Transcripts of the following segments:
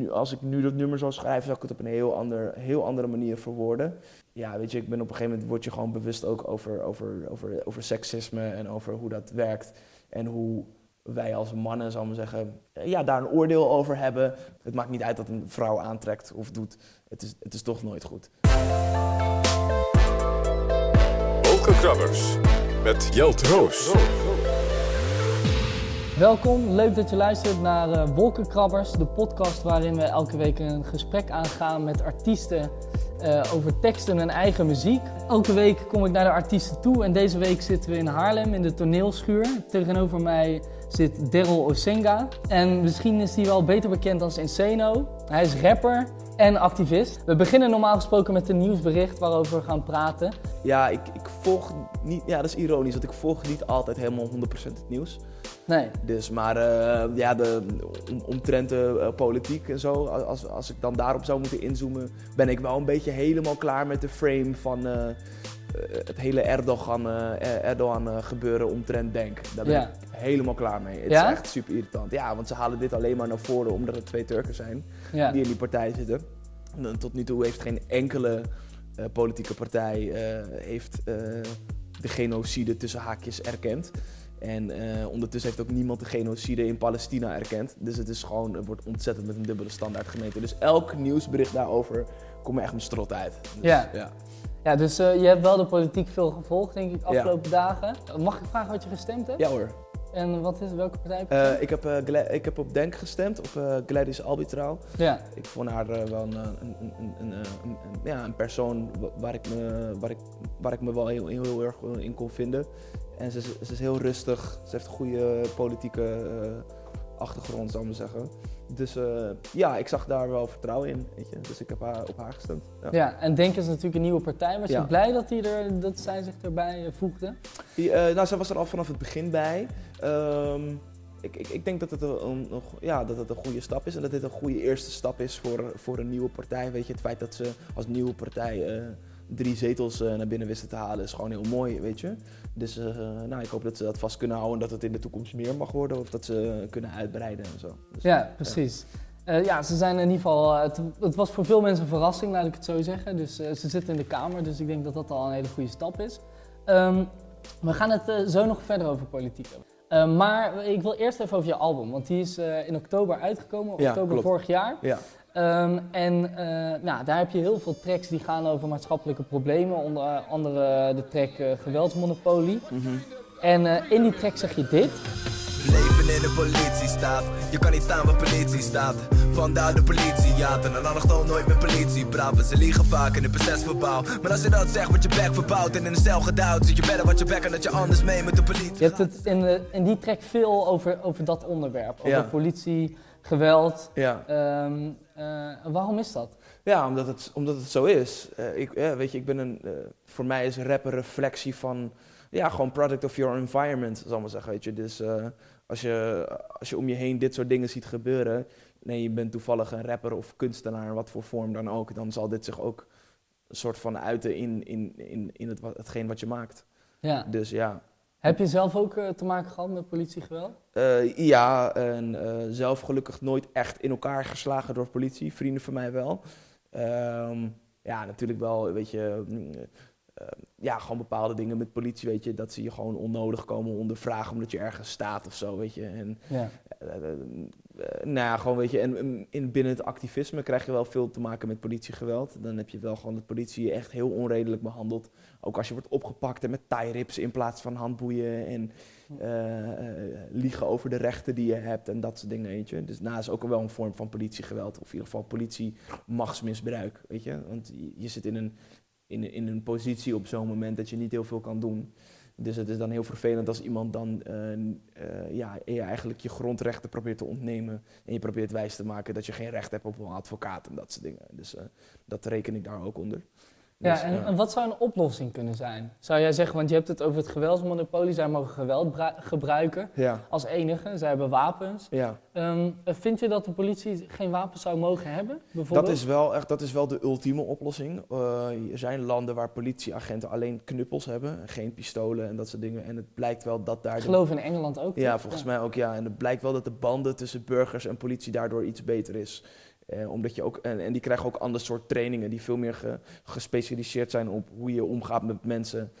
Nu, als ik nu dat nummer zou schrijven, zou ik het op een heel, ander, heel andere manier verwoorden. Ja, weet je, ik ben op een gegeven moment word je gewoon bewust ook over, over, over, over seksisme en over hoe dat werkt. En hoe wij als mannen, zal ik maar zeggen, ja, daar een oordeel over hebben. Het maakt niet uit dat een vrouw aantrekt of doet. Het is, het is toch nooit goed. Wolkenkrabbers met Jelt Roos. Welkom, leuk dat je luistert naar uh, Wolkenkrabbers, de podcast waarin we elke week een gesprek aangaan met artiesten uh, over teksten en eigen muziek. Elke week kom ik naar de artiesten toe en deze week zitten we in Haarlem in de toneelschuur. Tegenover mij zit Daryl Osenga en misschien is hij wel beter bekend als Inseno. Hij is rapper en activist. We beginnen normaal gesproken met een nieuwsbericht waarover we gaan praten. Ja, ik, ik volg niet, ja, dat is ironisch, want ik volg niet altijd helemaal 100% het nieuws. Nee. Dus, maar uh, ja, de, om, omtrent de uh, politiek en zo, als, als ik dan daarop zou moeten inzoomen, ben ik wel een beetje helemaal klaar met de frame van uh, het hele Erdogan, Erdogan gebeuren omtrent Denk. Daar ben Ja. ik helemaal klaar mee. Het Ja? is echt super irritant. Ja, want ze halen dit alleen maar naar voren omdat er twee Turken zijn Ja. die in die partij zitten. En Tot nu toe heeft geen enkele eh, politieke partij eh, heeft, eh, de genocide tussen haakjes erkend. En eh, ondertussen heeft ook niemand de genocide in Palestina erkend. Dus het is gewoon, het wordt ontzettend met een dubbele standaard gemeten. Dus elk nieuwsbericht daarover komt er echt met strot uit. Dus, Ja. Ja. Dus eh, je hebt wel de politiek veel gevolgd, denk ik, de afgelopen dagen. Mag ik vragen wat je gestemd hebt? Ja hoor. En wat is, welke partij heb je? Eh, ik, heb, eh, ik heb op Denk gestemd, op Gladys Albitraal. Ja, Ik vond haar wel een, een, een, een, ja, een persoon wa- waar ik me, waar ik, waar ik me wel heel, heel, heel erg in kon vinden. En ze, is- ze is heel rustig, ze heeft een goede politieke achtergrond, zou ik maar zeggen. Dus eh, ja, ik zag daar wel vertrouwen in, weet je. Dus ik heb haar, op haar gestemd. Ja. ja. en Denk is natuurlijk een nieuwe partij. Was je Ja. blij dat, die er, dat zij zich erbij eh, voegde? Die, eh, nou, zij was er al vanaf het begin bij. Ehm, ik, ik, ik denk dat het een, ja, dat het een goede stap is en dat dit een goede eerste stap is voor, voor een nieuwe partij. Weet je, het feit dat ze als nieuwe partij drie zetels naar binnen wisten te halen is gewoon heel mooi, weet je. Dus eh, nou, ik hoop dat ze dat vast kunnen houden en dat het in de toekomst meer mag worden of dat ze kunnen uitbreiden en zo. Dus, Ja, precies. Eh, ja, ze zijn in ieder geval. eh, het, het was voor veel mensen een verrassing, laat ik het zo zeggen. Dus ze zitten in de Kamer, dus ik denk dat dat al een hele goede stap is. Ehm, we gaan het zo nog verder over politiek hebben. Eh, maar ik wil eerst even over je album, want die is in oktober uitgekomen, Ja, oktober klopt. vorig jaar. Ja. Ehm, en eh, nou, daar heb je heel veel tracks die gaan over maatschappelijke problemen, onder andere de track eh, Geweldsmonopolie. Mhm. En eh, in die track zeg je dit. Leven in de politiestaat, je kan niet staan waar politie staat. Vandaar de politie jaten en dan nog toch nooit met politie praten. Ze liegen vaak in het procesverbouw. Maar als je dat zegt, wordt je bek verbouwd en in de cel gedouwd. Zit je better wat je bek en dat je anders mee met de politie. Je hebt het in, de, in die track veel over, over dat onderwerp. Over Ja. politie, geweld. Ja. Ehm, eh, waarom is dat? Ja, omdat het, omdat het zo is. Eh, ik, ja, weet je, ik ben een, eh, voor mij is rap een reflectie van, ja, gewoon product of your environment, zal ik maar zeggen, weet je. Dus eh, als, je, als je om je heen dit soort dingen ziet gebeuren, nee, je bent toevallig een rapper of kunstenaar, wat voor vorm dan ook, dan zal dit zich ook een soort van uiten in, in, in, in het, wat- hetgeen wat je maakt. Ja. Dus ja, Heb je zelf ook eh, te maken gehad met politiegeweld? Eh, ja, en eh, zelf gelukkig nooit echt in elkaar geslagen door politie. Vrienden van mij wel. Ehm, ja, natuurlijk wel, weet je, mm, ja, gewoon bepaalde dingen met politie, weet je, dat ze je gewoon onnodig komen ondervragen omdat je ergens staat of zo, weet je. En Ja. nou ja, gewoon weet je, en mm, in, binnen het activisme krijg je wel veel te maken met politiegeweld. Dan heb je wel gewoon dat politie je echt heel onredelijk behandelt. Ook als je wordt opgepakt en met tie-rips in plaats van handboeien en eh, liegen over de rechten die je hebt en dat soort dingen, weet je. Dus nou, is ook wel een vorm van politiegeweld, of in ieder geval politie-machtsmisbruik, weet je. Want je, zit in een, in, in een positie op zo'n moment dat je niet heel veel kan doen. Dus het is dan heel vervelend als iemand dan eh, ja, je eigenlijk je grondrechten probeert te ontnemen. En je probeert wijs te maken dat je geen recht hebt op een advocaat en dat soort dingen. Dus dat reken ik daar ook onder. Ja, en, en wat zou een oplossing kunnen zijn? Zou jij zeggen, want je hebt het over het geweldsmonopolie, zij mogen geweld bru- gebruiken ja, als enige, zij hebben wapens. ja. Ehm, vind je dat de politie geen wapens zou mogen hebben? Bijvoorbeeld? Dat is wel echt, dat is wel de ultieme oplossing. Eh, er zijn landen waar politieagenten alleen knuppels hebben, en geen pistolen en dat soort dingen. En het blijkt wel dat daar. Ik geloof in Engeland ook. ja, toch? volgens mij ook ja. En het blijkt wel dat de banden tussen burgers en politie daardoor iets beter is. Eh, omdat je ook, en, en die krijgen ook ander soort trainingen die veel meer ge- gespecialiseerd zijn op hoe je omgaat met mensen.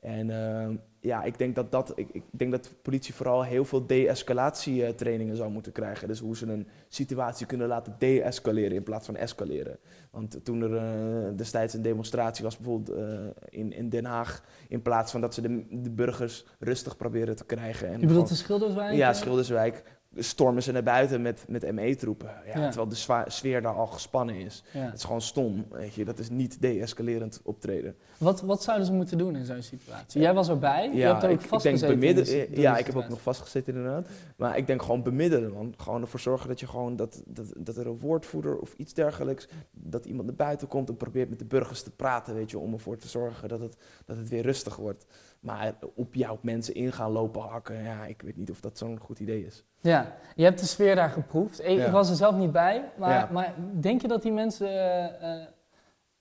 En eh, ja, ik denk dat, dat, ik, ik denk dat de politie vooral heel veel de-escalatietrainingen zou moeten krijgen. Dus hoe ze een situatie kunnen laten de-escaleren in plaats van escaleren. Want toen er eh, destijds een demonstratie was, bijvoorbeeld eh, in, in Den Haag, in plaats van dat ze de, de burgers rustig proberen te krijgen. En Je bedoelt de Schilderswijk? ja, eh? Schilderswijk stormen ze naar buiten met, met ME-troepen. Ja, Ja. Terwijl de sfeer daar al gespannen is. Ja. Het is gewoon stom, weet je. Dat is niet de-escalerend optreden. Wat, wat zouden ze moeten doen in zo'n situatie? Jij was erbij, je hebt er ook ik, ik denk vastgezeten. eh, door die Ja, ik heb ook nog vastgezeten inderdaad. Maar ik denk gewoon bemiddelen, man. Gewoon ervoor zorgen dat je gewoon dat, dat, dat er een woordvoerder of iets dergelijks, dat iemand naar buiten komt en probeert met de burgers te praten, weet je, om ervoor te zorgen dat het, dat het weer rustig wordt. Maar op jou mensen in gaan lopen hakken, ja, ik weet niet of dat zo'n goed idee is. Ja, je hebt de sfeer daar geproefd. Ik, Ja. ik was er zelf niet bij, maar, Ja. maar denk je dat die mensen... eh, eh,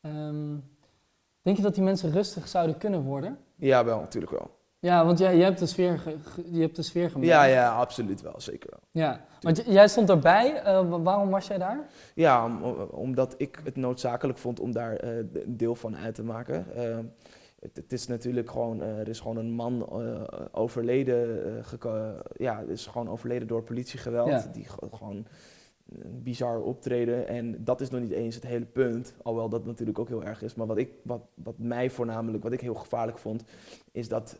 ehm, denk je dat die mensen rustig zouden kunnen worden? Ja, wel, natuurlijk wel. Ja, want jij, jij hebt de sfeer, ge- ge- je hebt de sfeer gemerkt. Ja, ja, absoluut wel, zeker wel. ja. Want jij stond erbij, eh, wa- waarom was jij daar? Ja, om- omdat ik het noodzakelijk vond om daar een deel van uit te maken. Het, het is natuurlijk gewoon, eh, er is gewoon een man eh, overleden, eh, ja, is gewoon overleden door politiegeweld. Ja. Die ge- gewoon een bizar optreden. En dat is nog niet eens het hele punt, alhoewel dat natuurlijk ook heel erg is. Maar wat, ik, wat, wat mij voornamelijk, wat ik heel gevaarlijk vond, is dat,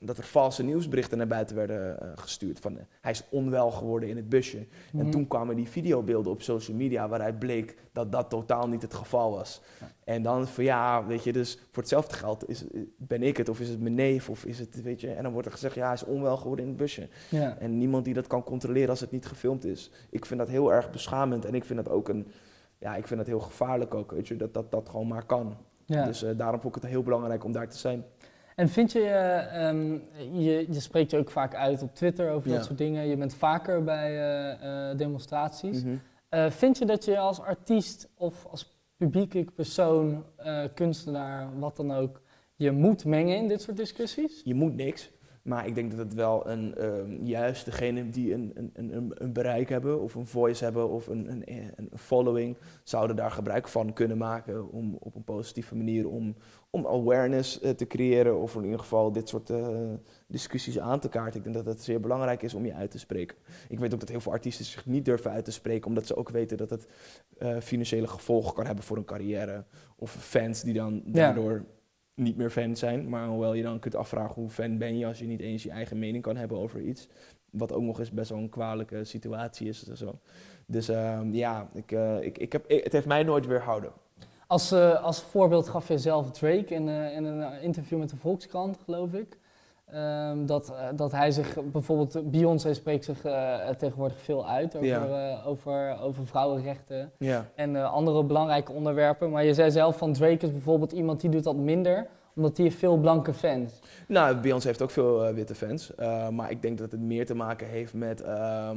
dat er valse nieuwsberichten naar buiten werden gestuurd. Van, hij is onwel geworden in het busje. En Mhm. toen kwamen die videobeelden op social media waaruit bleek dat dat totaal niet het geval was. En dan van ja, weet je, dus voor hetzelfde geld is, ben ik het of is het mijn neef of is het, weet je. En dan wordt er gezegd ja, hij is onwel geworden in het busje. Ja. En niemand die dat kan controleren als het niet gefilmd is. Ik vind dat heel erg beschamend en ik vind dat ook een, ja, ik vind dat heel gevaarlijk ook, weet je, dat dat, dat gewoon maar kan. Ja. Dus eh, daarom vond ik het heel belangrijk om daar te zijn. En vind je, eh, ehm, je, je spreekt je ook vaak uit op Twitter over Ja. dat soort dingen. Je bent vaker bij eh, demonstraties. Mhm. Vind je dat je als artiest of als publieke persoon, eh, kunstenaar, wat dan ook, je moet mengen in dit soort discussies? Je moet niks. Maar ik denk dat het wel een, ehm, juist degenen die een, een, een, een bereik hebben, of een voice hebben, of een, een, een following, zouden daar gebruik van kunnen maken om op een positieve manier om, om awareness eh, te creëren, of in ieder geval dit soort eh, discussies aan te kaarten. Ik denk dat het zeer belangrijk is om je uit te spreken. Ik weet ook dat heel veel artiesten zich niet durven uit te spreken, omdat ze ook weten dat het eh, financiële gevolgen kan hebben voor een carrière. Of fans die dan daardoor niet meer fan zijn. Maar hoewel je dan kunt afvragen hoe fan ben je als je niet eens je eigen mening kan hebben over iets. Wat ook nog eens best wel een kwalijke situatie is. Zo. Dus ehm, ja, ik, eh, ik, ik heb, het heeft mij nooit weerhouden. Als, eh, als voorbeeld gaf je zelf Drake in, eh, in een interview met de Volkskrant, geloof ik. Ehm, dat, eh, dat hij zich, bijvoorbeeld Beyoncé spreekt zich eh, tegenwoordig veel uit over, Ja. eh, over, over vrouwenrechten Ja. en andere belangrijke onderwerpen. Maar je zei zelf van Drake is bijvoorbeeld iemand die doet dat minder, omdat hij veel blanke fans. Nou, Beyoncé heeft ook veel witte fans. Maar ik denk dat het meer te maken heeft met. ehm,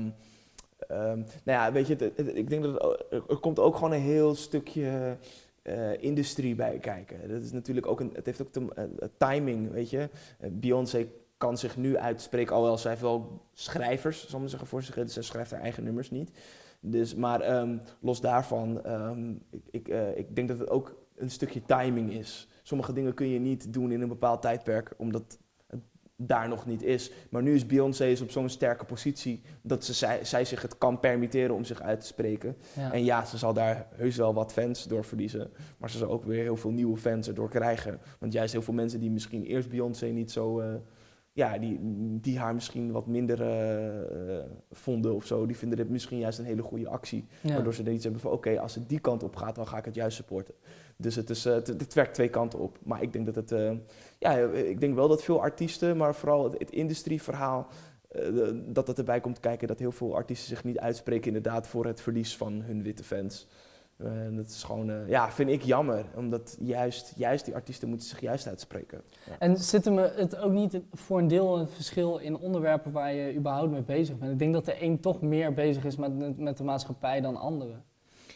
ehm, nou ja, weet je, het- het- ik denk dat het, er, er komt ook gewoon een heel stukje eh, industrie bij kijken. Dat is natuurlijk ook een. Het heeft ook te, eh, timing, weet je. Eh, Beyoncé kan zich nu uitspreken, alhoewel zij heeft wel schrijvers, zal maar zeggen, voor zich. Dus schrijft haar eigen nummers niet. Dus, maar ehm, los daarvan, ehm, ik, ik, eh, ik denk dat het ook een stukje timing is. Sommige dingen kun je niet doen in een bepaald tijdperk, omdat daar nog niet is. Maar nu is Beyoncé is op zo'n sterke positie dat ze, zij, zij zich het kan permitteren om zich uit te spreken. Ja. En ja, ze zal daar heus wel wat fans door verliezen. Maar ze zal ook weer heel veel nieuwe fans erdoor krijgen. Want juist heel veel mensen die misschien eerst Beyoncé niet zo... eh, ja, die, die haar misschien wat minder eh, eh, vonden of zo. Die vinden dit misschien juist een hele goede actie. Ja. Waardoor ze dan iets hebben van, oké, als het die kant op gaat, dan ga ik het juist supporten. Dus het, is, eh, werkt twee kanten op. Maar ik denk dat het, eh, ja, ik denk wel dat veel artiesten, maar vooral het, industrieverhaal, eh, dat het erbij komt kijken dat heel veel artiesten zich niet uitspreken inderdaad voor het verlies van hun witte fans. Dat is gewoon, ja, vind ik jammer. Omdat juist, juist die artiesten moeten zich juist uitspreken. En zit hem het ook niet voor een deel een verschil in onderwerpen waar je überhaupt mee bezig bent? Ik denk dat de een toch meer bezig is met, met de maatschappij dan andere.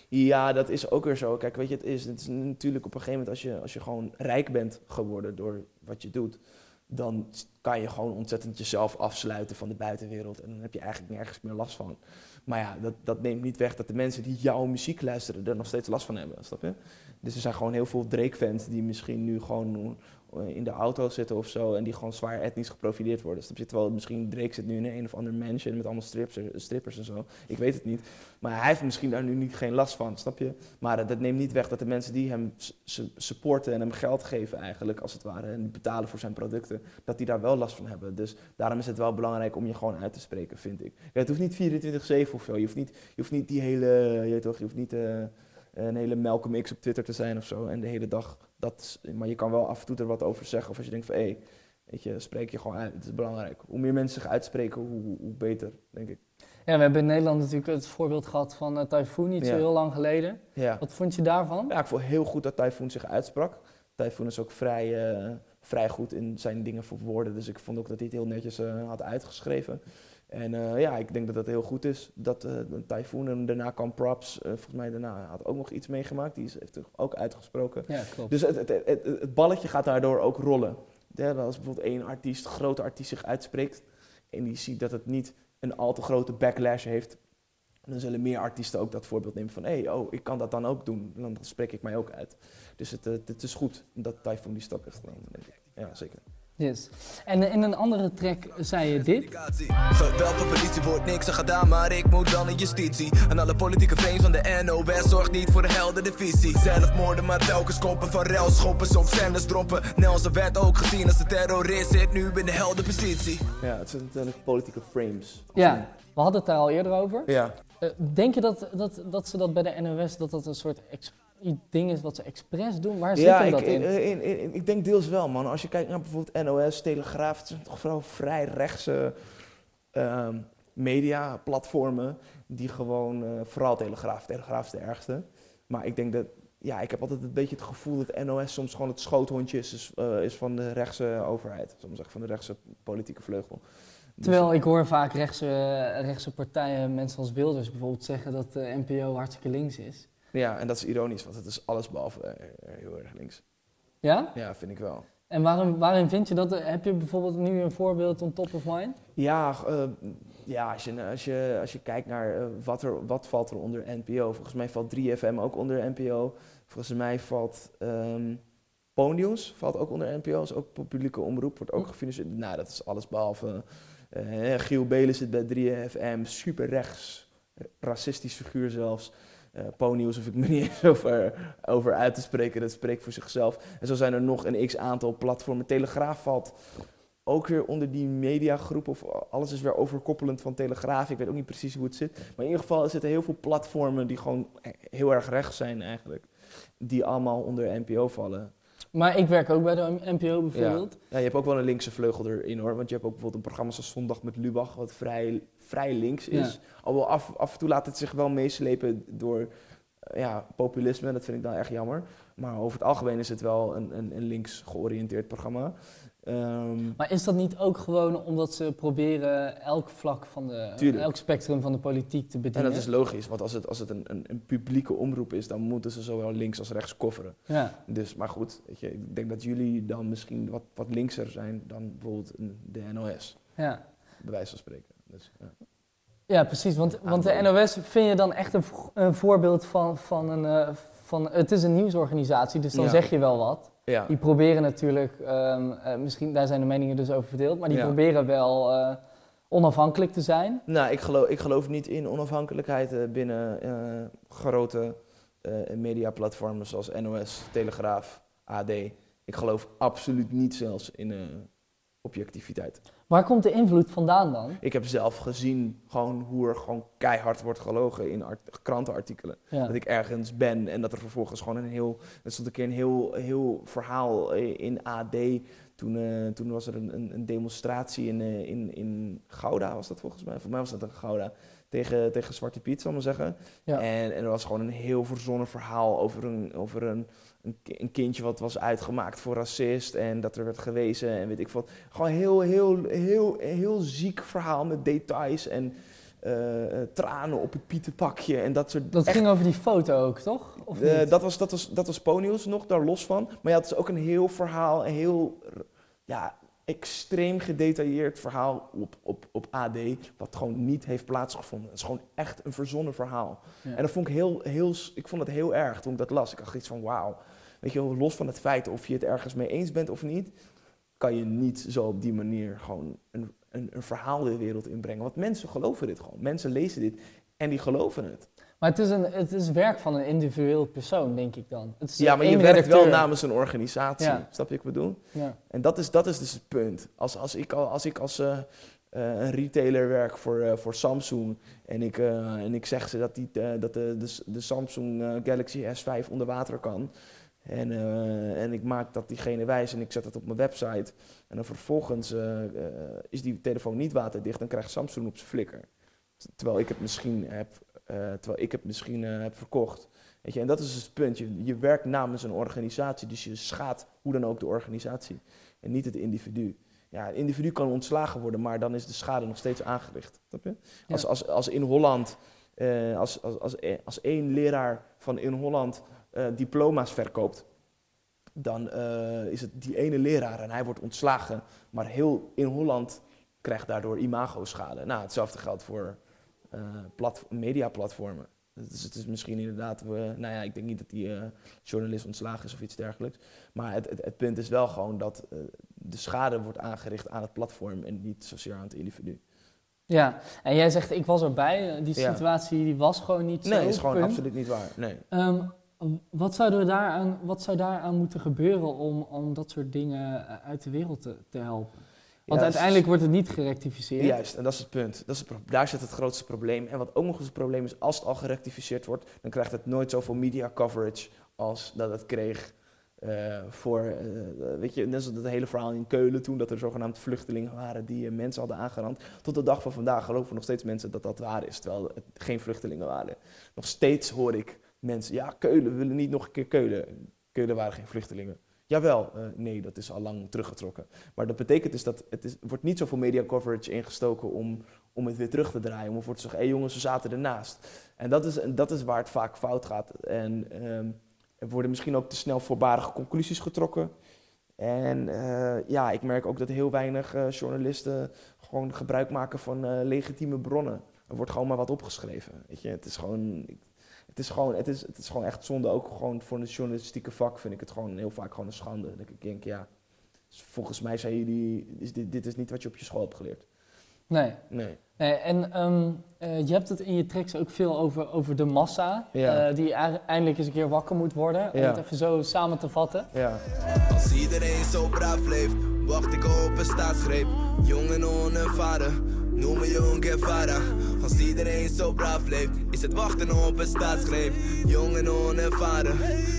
Ja, dat is ook weer zo. Kijk, weet je, het is, het is natuurlijk op een gegeven moment als je, als je gewoon rijk bent geworden door wat je doet, dan kan je gewoon ontzettend jezelf afsluiten van de buitenwereld en dan heb je eigenlijk nergens meer last van. Maar ja, dat, dat neemt niet weg dat de mensen die jouw muziek luisteren er nog steeds last van hebben, snap je? Dus er zijn gewoon heel veel Drake-fans die misschien nu gewoon in de auto zitten of zo en die gewoon zwaar etnisch geprofileerd worden. Snap je? Terwijl misschien Drake zit nu in een of ander mansion met allemaal strips, strippers en zo. Ik weet het niet. Maar hij heeft misschien daar nu niet geen last van, snap je? Maar eh, dat neemt niet weg dat de mensen die hem supporten en hem geld geven eigenlijk, als het ware, en betalen voor zijn producten, dat die daar wel last van hebben. Dus daarom is het wel belangrijk om je gewoon uit te spreken, vind ik. Ja, het hoeft niet 24-7 of zo. Je hoeft niet, je hoeft niet die hele, je toch, je hoeft niet eh, een hele Malcolm X op Twitter te zijn of zo. En de hele dag dat, maar je kan wel af en toe er wat over zeggen. Of als je denkt van, hé, hey, weet je, spreek je gewoon uit. Het is belangrijk. Hoe meer mensen zich uitspreken, hoe, hoe beter, denk ik. Ja, we hebben in Nederland natuurlijk het voorbeeld gehad van uh, Typhoon niet zo heel lang geleden. Ja. Wat vond je daarvan? Ja, ik vond heel goed dat Typhoon zich uitsprak. Typhoon is ook vrij, eh, vrij goed in zijn dingen verwoorden. Dus ik vond ook dat hij het heel netjes eh, had uitgeschreven. En eh, ja, ik denk dat dat heel goed is. Dat eh Typhoon en daarna kwam Props. eh, volgens mij daarna had ook nog iets meegemaakt. Die is, heeft zich ook uitgesproken. Ja, klopt. Dus het, het, het, balletje gaat daardoor ook rollen. Ja, als bijvoorbeeld één artiest, grote artiest zich uitspreekt... en die ziet dat het niet een al te grote backlash heeft... dan zullen meer artiesten ook dat voorbeeld nemen van... hé, hey, oh, ik kan dat dan ook doen. Dan spreek ik mij ook uit. Dus het, is goed dat Typhoon die stap heeft genomen. Ja, zeker. Yes. En eh, in een andere track zei je dit. Geweld van politie wordt niks aan gedaan, maar ik moet dan in justitie. En alle politieke vreemds van de NOS zorgt niet voor een heldere visie. Zelfmoorden, maar telkens koppen van rel, schoppen, soms zenders droppen. Nelson werd ook gezien als de terrorist, zit nu in de heldenpositie. Ja, het zijn natuurlijk politieke frames. Ja, we hadden het daar al eerder over. Ja, Eh, denk je dat, dat, dat ze dat bij de NOS, dat dat een soort ex- ding is wat ze expres doen? Waar zit ja hem ik, dat in? in, in- in- ik denk deels wel, man. Als je kijkt naar bijvoorbeeld NOS, Telegraaf, het zijn toch vooral vrij rechtse ehm media-platformen die gewoon, eh, vooral Telegraaf, Telegraaf is de ergste. Maar ik denk dat, ja, ik heb altijd een beetje het gevoel dat NOS soms gewoon het schoothondje is, is, eh, is van de rechtse overheid. Soms zeggen van de rechtse politieke vleugel. Dus- Terwijl ik hoor vaak rechtse, rechtse partijen, mensen als Wilders bijvoorbeeld, zeggen dat de NPO hartstikke links is. Ja, en dat is ironisch, want het is alles behalve eh, heel erg links. Ja? Ja, vind ik wel. En waarom, waarin vind je dat? Heb je bijvoorbeeld nu een voorbeeld on top of mind? Ja, eh, ja als, je, als, je, als je kijkt naar eh, wat, er, wat valt er onder NPO. Volgens mij valt 3FM ook onder NPO. Volgens mij valt Ponyus valt ook onder NPO. is ook publieke omroep, wordt ook gefinancierd. Nou, dat is alles behalve... eh, Giel Belen zit bij 3FM, super rechts, racistisch figuur zelfs. Eh Ponyus hoef ik me niet eens over, over uit te spreken, dat spreekt voor zichzelf. En zo zijn er nog een x-aantal platformen. Telegraaf valt ook weer onder die mediagroep. Of alles is weer overkoppelend van Telegraaf. Ik weet ook niet precies hoe het zit. Maar in ieder geval zitten heel veel platformen die gewoon heel erg rechts zijn eigenlijk. Die allemaal onder NPO vallen. Maar ik werk ook bij de NPO bijvoorbeeld. Ja, je hebt ook wel een linkse vleugel erin hoor. Want je hebt ook bijvoorbeeld een programma zoals Zondag met Lubach, wat vrij, vrij links is. Ja. Alhoewel af, af en toe laat het zich wel meeslepen door eh, ja, populisme. Dat vind ik dan echt jammer. Maar over het algemeen is het wel een, een, een links georiënteerd programma. Ehm, Maar is dat niet ook gewoon omdat ze proberen elk vlak van de, Tuurlijk. elk spectrum van de politiek te En bedienen? dat is logisch, want als het, als het een, een, een publieke omroep is, dan moeten ze zowel links als rechts kofferen. Ja. Dus, maar goed, weet je, ik denk dat jullie dan misschien wat, wat linkser zijn dan bijvoorbeeld de NOS, Ja. bij wijze van spreken. Dus, ja. ja, precies. Want, want de. NOS vind je dan echt een, een voorbeeld van, van een... eh, van, het is een nieuwsorganisatie, dus dan Ja. zeg je wel wat. Ja. Die proberen natuurlijk, ehm, eh, misschien daar zijn de meningen dus over verdeeld, maar die Ja. proberen wel eh, onafhankelijk te zijn. Nou, ik geloof, ik geloof niet in onafhankelijkheid eh, binnen grote mediaplatformen zoals NOS, Telegraaf, AD. Ik geloof absoluut niet zelfs in objectiviteit. Waar komt de invloed vandaan dan? Ik heb zelf gezien gewoon hoe er gewoon keihard wordt gelogen in art- krantenartikelen. Ja. Dat ik ergens ben en dat er vervolgens gewoon een heel... Er stond een keer een heel, heel verhaal eh, in AD. Toen, eh, toen was er een, een, een demonstratie in, eh, in, in Gouda, was dat volgens mij? Voor mij was dat in Gouda. Tegen, tegen Zwarte Piet, zal ik maar zeggen. Ja. En, en er was gewoon een heel verzonnen verhaal over een, over een, een, ki- een kindje wat was uitgemaakt voor racist. En dat er werd gewezen en weet ik wat. Gewoon heel, heel, heel, heel ziek verhaal met details en eh, eh, tranen op het pietenpakje en dat soort Dat echt ging over die foto ook, toch? Of eh, niet? dat was, dat was, dat was Ponyos nog, daar los van. Maar ja, het is ook een heel verhaal, een heel, ja, extreem gedetailleerd verhaal op, op, op AD, wat gewoon niet heeft plaatsgevonden. Het is gewoon echt een verzonnen verhaal. Ja. En dat vond ik heel, heel, ik vond het heel erg toen ik dat las. Ik dacht iets van, wauw. Weet je los van het feit of je het ergens mee eens bent of niet, kan je niet zo op die manier gewoon een, een, een verhaal de wereld inbrengen. Want mensen geloven dit gewoon. Mensen lezen dit en die geloven het. Maar het is, een, het is werk van een individueel persoon, denk ik dan. Het is Ja, maar je werkt wel namens een organisatie. Ja. Snap je wat ik bedoel? Ja. En dat is, dat is dus het punt. Als, als ik, al- als, ik als eh, eh, een retailer werk voor, eh, voor Samsung en ik, en ik zeg ze dat, die, dat de, de, de Samsung Galaxy S5 onder water kan. En, eh, en ik maak dat diegene wijs en ik zet het op mijn website. En dan vervolgens eh, eh, is die telefoon niet waterdicht, dan krijgt Samsung op zijn flikker. Terwijl ik het misschien heb, terwijl ik het misschien heb verkocht. Weet je, en dat is dus het punt. Je, je werkt namens een organisatie, dus je schaadt hoe dan ook de organisatie. En niet het individu. Ja, het individu kan ontslagen worden, maar dan is de schade nog steeds aangericht. Snap je? Als, Ja. als, als in Holland, eh, als, als, als, als één leraar van in Holland diploma's verkoopt, dan eh, is het die ene leraar en hij wordt ontslagen. Maar heel in Holland krijgt daardoor imago-schade. Nou, hetzelfde geldt voor eh plat, mediaplatformen. Dus het is misschien inderdaad, eh, nou ja, ik denk niet dat die eh, journalist ontslagen is of iets dergelijks. Maar het, het, het punt is wel gewoon dat eh, de schade wordt aangericht aan het platform en niet zozeer aan het individu. ja, en jij zegt ik was erbij. eh, Die Ja. situatie die was gewoon niet zo. Nee, is gewoon punt. absoluut niet waar. Nee. Ehm, wat, zouden we daaraan, wat zou daaraan moeten gebeuren om, om dat soort dingen eh, uit de wereld te, te helpen? Want uiteindelijk wordt het niet gerectificeerd. Juist, en dat is het punt. Dat is het daar zit het grootste probleem. En wat ook nog eens het probleem is, als het al gerectificeerd wordt, dan krijgt het nooit zoveel media coverage als dat het kreeg eh, voor, eh, weet je, net zoals dat hele verhaal in Keulen toen, dat er zogenaamd vluchtelingen waren die mensen hadden aangerand. Tot de dag van vandaag geloven nog steeds mensen dat dat waar is, terwijl het geen vluchtelingen waren. Nog steeds hoor ik mensen, ja, Keulen, we willen niet nog een keer Keulen. Keulen waren geen vluchtelingen. Jawel, eh, nee, dat is al lang teruggetrokken. Maar dat betekent dus dat het is, wordt niet zoveel media coverage ingestoken om, om het weer terug te draaien. Om ervoor te zeggen, hé jongens, we zaten ernaast. En dat is, dat is waar het vaak fout gaat. En ehm, er worden misschien ook te snel voorbarige conclusies getrokken. En eh, ja, ik merk ook dat heel weinig eh, journalisten gewoon gebruik maken van legitieme bronnen. Er wordt gewoon maar wat opgeschreven. Weet je, het is gewoon. Het is, gewoon, het, is, het is gewoon echt zonde, ook gewoon voor het journalistieke vak vind ik het gewoon heel vaak gewoon een schande. Dat ik denk, ja, volgens mij zijn jullie, is dit, dit is niet wat je op je school hebt geleerd. Nee. Nee. nee en ehm, eh, je hebt het in je tracks ook veel over, over de massa. Ja. eh, die eindelijk eens een keer wakker moet worden. Om Ja. het even zo samen te vatten. Ja. Als iedereen zo braaf leeft, wacht ik op een staatsgreep. Jong en onervaren, noem me jong ervaren. Als iedereen zo braaf leeft, is het wachten op een staatsgreep. Jong en onervaren,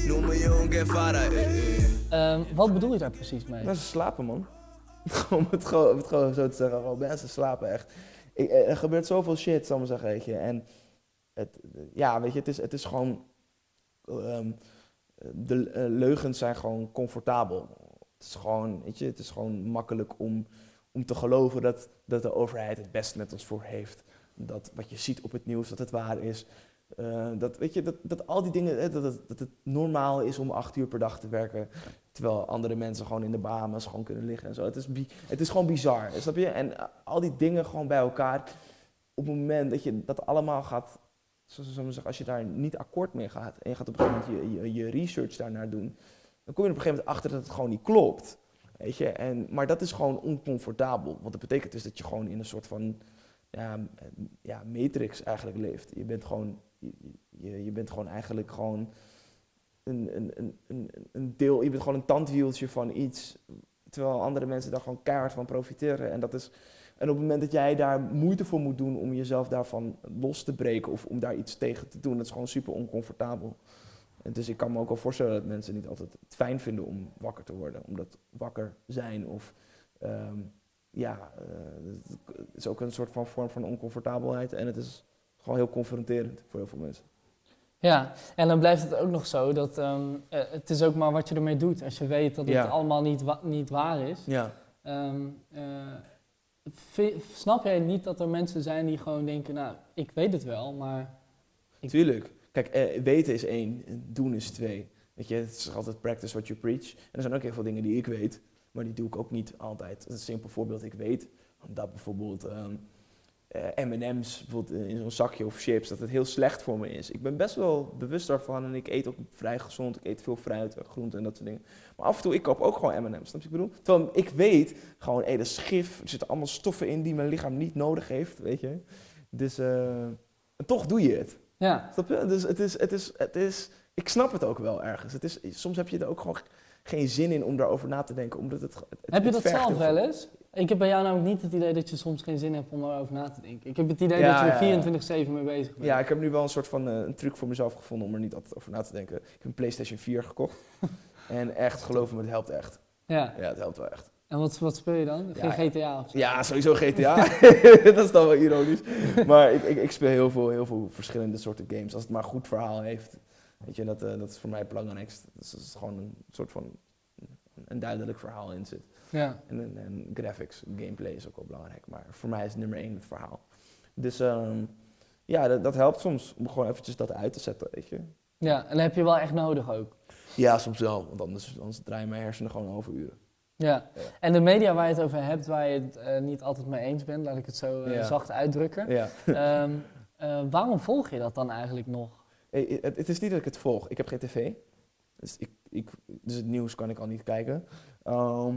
noem me jong ervaren. eh, eh. Ehm, wat bedoel je daar precies mee? Mensen slapen, man. om, het gewoon, om het gewoon zo te zeggen. Gewoon, mensen slapen echt. Ik, er gebeurt zoveel shit, zal ik maar zeggen, weet je. En het, ja, weet je, het is, het is gewoon... ehm, de eh, leugens zijn gewoon comfortabel. Het is gewoon, weet je, het is gewoon makkelijk om, om te geloven dat, dat de overheid het beste met ons voor heeft. Dat wat je ziet op het nieuws, dat het waar is. Eh, dat, weet je, dat, dat al die dingen, eh, dat, het, dat het normaal is om acht uur per dag te werken. Terwijl andere mensen gewoon in de Bahamas gewoon kunnen liggen en zo. Het is, het is gewoon bizar, snap je? En eh, al die dingen gewoon bij elkaar. Op het moment dat je dat allemaal gaat, zoals we zeggen, als je daar niet akkoord mee gaat. En je gaat op een gegeven moment je, je, je research daarnaar doen. Dan kom je op een gegeven moment achter dat het gewoon niet klopt. Weet je? En, maar dat is gewoon oncomfortabel. Want dat betekent dus dat je gewoon in een soort van ja, ja, matrix eigenlijk leeft. Je bent gewoon, je, je, bent gewoon eigenlijk gewoon een, een, een, een, een deel, je bent gewoon een tandwieltje van iets. Terwijl andere mensen daar gewoon keihard van profiteren. En, dat is, en op het moment dat jij daar moeite voor moet doen om jezelf daarvan los te breken of om daar iets tegen te doen, dat is gewoon super oncomfortabel. En dus ik kan me ook wel voorstellen dat mensen niet altijd het fijn vinden om wakker te worden. Omdat wakker zijn of ehm, ja, eh, het is ook een soort van vorm van oncomfortabelheid. En het is gewoon heel confronterend voor heel veel mensen. Ja, en dan blijft het ook nog zo dat ehm, eh, het is ook maar wat je ermee doet. Als je weet dat het Ja. allemaal niet, wa- niet waar is. Ja. Ehm, eh, snap jij niet dat er mensen zijn die gewoon denken, nou, ik weet het wel, maar... Ik- Tuurlijk. Kijk, eh, weten is één, doen is twee. Weet je, het is altijd practice what you preach. En er zijn ook heel veel dingen die ik weet, maar die doe ik ook niet altijd. Een simpel voorbeeld, ik weet dat bijvoorbeeld ehm, eh, M&M's bijvoorbeeld in zo'n zakje of chips, dat het heel slecht voor me is. Ik ben best wel bewust daarvan en ik eet ook vrij gezond. Ik eet veel fruit, en groenten en dat soort dingen. Maar af en toe, ik koop ook gewoon M&M's, snap je wat ik bedoel? Terwijl ik weet gewoon, hé, dat is gif. Er zitten allemaal stoffen in die mijn lichaam niet nodig heeft, weet je. Dus eh, en toch doe je het. Ja. Snap je? Dus het is, het is, het is, ik snap het ook wel ergens. Het is, soms heb je er ook gewoon geen zin in om daarover na te denken, omdat het... het Heb je dat zelf wel eens? Ik heb bij jou namelijk niet het idee dat je soms geen zin hebt om erover na te denken. Ik heb het idee Ja, dat je er ja. 24-7 mee bezig bent. Ja, ik heb nu wel een soort van eh, een truc voor mezelf gevonden om er niet altijd over na te denken. Ik heb een PlayStation 4 gekocht. en echt, geloof me, het helpt echt. Ja. Ja, het helpt wel echt. En wat, wat speel je dan? Geen Ja, GTA of zo? Ja, sowieso GTA. dat is dan wel ironisch. Maar ik, ik, ik speel heel veel, heel veel verschillende soorten games. Als het maar een goed verhaal heeft. Weet je, dat, eh, dat is voor mij het belangrijkste. Dus dat is gewoon een soort van een duidelijk verhaal in zit. Ja. En, graphics, gameplay is ook wel belangrijk. Maar voor mij is nummer één het verhaal. Dus ehm, ja, dat, dat helpt soms om gewoon eventjes dat uit te zetten, weet je. Ja, en dat heb je wel echt nodig ook. Ja, soms wel. Want anders, anders draaien mijn hersenen gewoon overuren. Ja. Ja. En de media waar je het over hebt, waar je het eh, niet altijd mee eens bent, laat ik het zo eh, Ja. zacht uitdrukken. Ja. Ehm, eh, waarom volg je dat dan eigenlijk nog? Het, het is niet dat ik het volg. Ik heb geen tv. Dus, ik, ik, dus het nieuws kan ik al niet kijken. Ehm,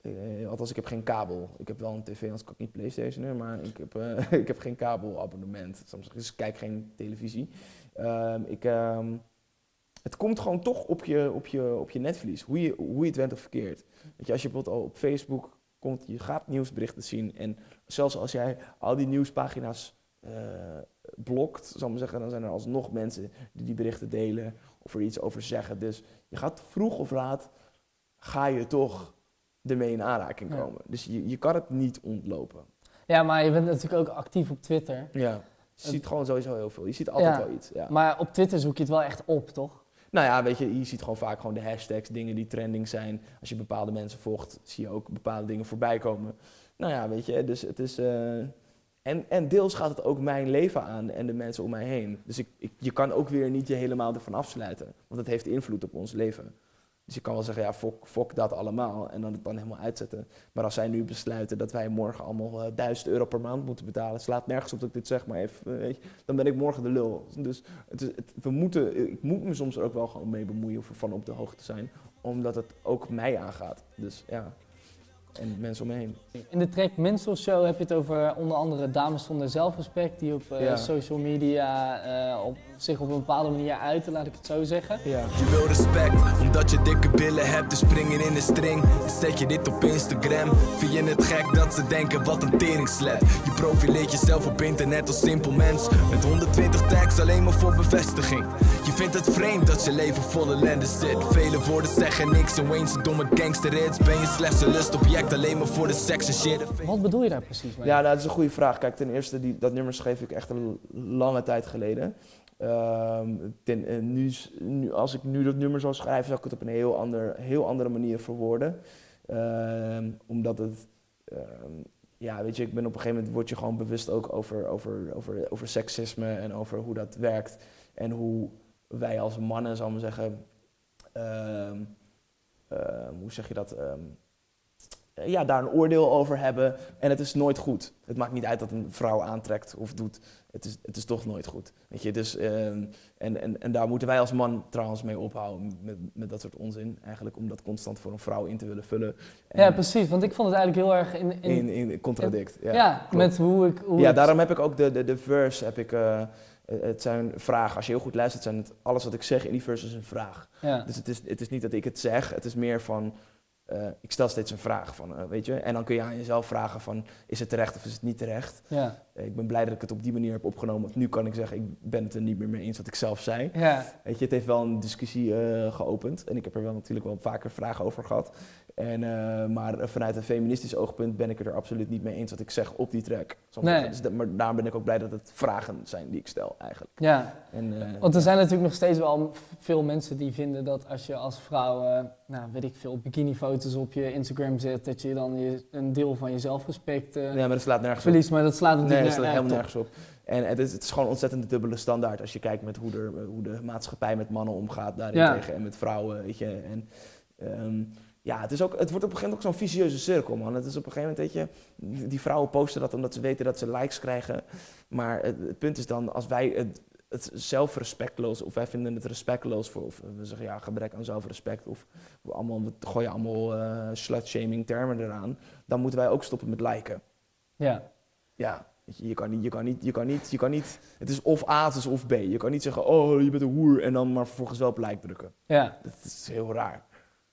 eh, althans, ik heb geen kabel. Ik heb wel een tv, anders kan ik niet Playstationen. Maar ik heb, ik heb geen kabelabonnement. Soms, dus ik kijk geen televisie. Ehm, ik, het komt gewoon toch op je, op je, op je netvlies. Hoe je, hoe je het went of verkeerd. Weet je, als je bijvoorbeeld al op Facebook komt, je gaat nieuwsberichten zien. En zelfs als jij al die nieuwspagina's eh, blokt, zal ik maar zeggen, dan zijn er alsnog mensen die die berichten delen of er iets over zeggen. Dus je gaat vroeg of laat, ga je toch ermee in aanraking Ja. komen. Dus je, je kan het niet ontlopen. Ja, maar je bent natuurlijk ook actief op Twitter. Ja. Je ziet gewoon sowieso heel veel. Je ziet altijd Ja. wel iets. Ja. Maar op Twitter zoek je het wel echt op, toch? Nou ja, weet je, je ziet gewoon vaak gewoon de hashtags, dingen die trending zijn. Als je bepaalde mensen volgt, zie je ook bepaalde dingen voorbij komen. Nou ja, weet je, dus het is... eh, en, en deels gaat het ook mijn leven aan en de mensen om mij heen. Dus ik, ik, je kan ook weer niet je helemaal ervan afsluiten. Want het heeft invloed op ons leven. Dus je kan wel zeggen, ja, fok, fok dat allemaal. En dan het dan helemaal uitzetten. Maar als zij nu besluiten dat wij morgen allemaal eh, 1000 euro per maand moeten betalen. slaat nergens op dat ik dit zeg, maar even, eh, weet je, dan ben ik morgen de lul. Dus het is, het, we moeten, ik moet me soms er ook wel gewoon mee bemoeien of ervan op de hoogte zijn. Omdat het ook mij aangaat. Dus ja, en mensen om me heen. In de track Mental Show heb je het over onder andere dames zonder zelfrespect die op eh, Ja. social media eh, op, zich op een bepaalde manier uiten, laat ik het zo zeggen. Ja. Je wil respect, omdat je dikke billen hebt, dus springen in de string. Zet je dit op Instagram. Vind je het gek dat ze denken wat een teringsled? Je profileert jezelf op internet als simpel mens. Met 120 tags alleen maar voor bevestiging. Je vindt het vreemd dat je leven vol ellende zit. Vele woorden zeggen niks en Wayne's een domme gangster hits. Ben je slechts een lustobject alleen maar voor de seks en shit? Wat bedoel je daar precies mee? Ja, nou, dat is een goede vraag. Kijk, ten eerste, die, dat nummer schreef ik echt een lange tijd geleden. Ehm, ten, eh, nu, als ik nu dat nummer zou schrijven, zou ik het op een heel, ander, heel andere manier verwoorden. Ehm, omdat het, ehm, ja, weet je, ik ben op een gegeven moment word je gewoon bewust ook over, over, over, over seksisme en over hoe dat werkt. En hoe wij als mannen, zal ik maar zeggen, hoe zeg je dat? Ja, daar een oordeel over hebben. En het is nooit goed. Het maakt niet uit dat een vrouw aantrekt of doet. Het is, het is toch nooit goed. Weet je, dus, ehm, en, en, en daar moeten wij als man trouwens mee ophouden. Met, met dat soort onzin. Eigenlijk om dat constant voor een vrouw in te willen vullen. En Ja, precies, want ik vond het eigenlijk heel erg in, in, in, in contradict. Ja, met hoe ik... Hoe ja, ik- daarom heb ik ook de, de, de verse. Heb ik, eh, het zijn vragen. Als je heel goed luistert, zijn het, alles wat ik zeg in die verse is een vraag. Ja. Dus het is, het is niet dat ik het zeg, het is meer van, eh, ik stel steeds een vraag van, eh, weet je. En dan kun je aan jezelf vragen van, is het terecht of is het niet terecht? Ja. Eh, ik ben blij dat ik het op die manier heb opgenomen. Want nu kan ik zeggen, ik ben het er niet meer mee eens wat ik zelf zei. Ja. Weet je, het heeft wel een discussie geopend. En ik heb er wel natuurlijk wel vaker vragen over gehad. En, eh, maar vanuit een feministisch oogpunt ben ik het er absoluut niet mee eens wat ik zeg op die track. Nee. Dus dat- maar daarom ben ik ook blij dat het vragen zijn die ik stel eigenlijk. ja, En, eh, want er zijn natuurlijk nog steeds wel veel mensen die vinden dat als je als vrouw, eh, nou weet ik veel, bikinifoto's op je Instagram zet, dat je dan je, een deel van je zelfrespect ja, maar dat slaat nergens op. verliest. Maar dat slaat Nee, dat staat ner- helemaal nergens op. En het is, het is gewoon ontzettend dubbele standaard als je kijkt met hoe, er, hoe de maatschappij met mannen omgaat daarin Ja. tegen en met vrouwen, weet je. En, ehm, ja, het, is ook, het wordt op een gegeven moment ook zo'n vicieuze cirkel, man. Het is op een gegeven moment, weet je, die- vrouwen posten dat omdat ze weten dat ze likes krijgen. Maar het, het punt is dan, als wij het, het zelfrespectloos, of wij vinden het respectloos voor, of we zeggen ja, gebrek aan zelfrespect, of we, allemaal, we gooien allemaal eh slut-shaming termen eraan, dan moeten wij ook stoppen met liken. Ja. Ja, je kan niet, je kan niet, je kan niet, je kan niet, het is of A, het is of B. Je kan niet zeggen, oh, je bent een hoer, en dan maar vervolgens wel op like drukken. Ja. Dat is heel raar.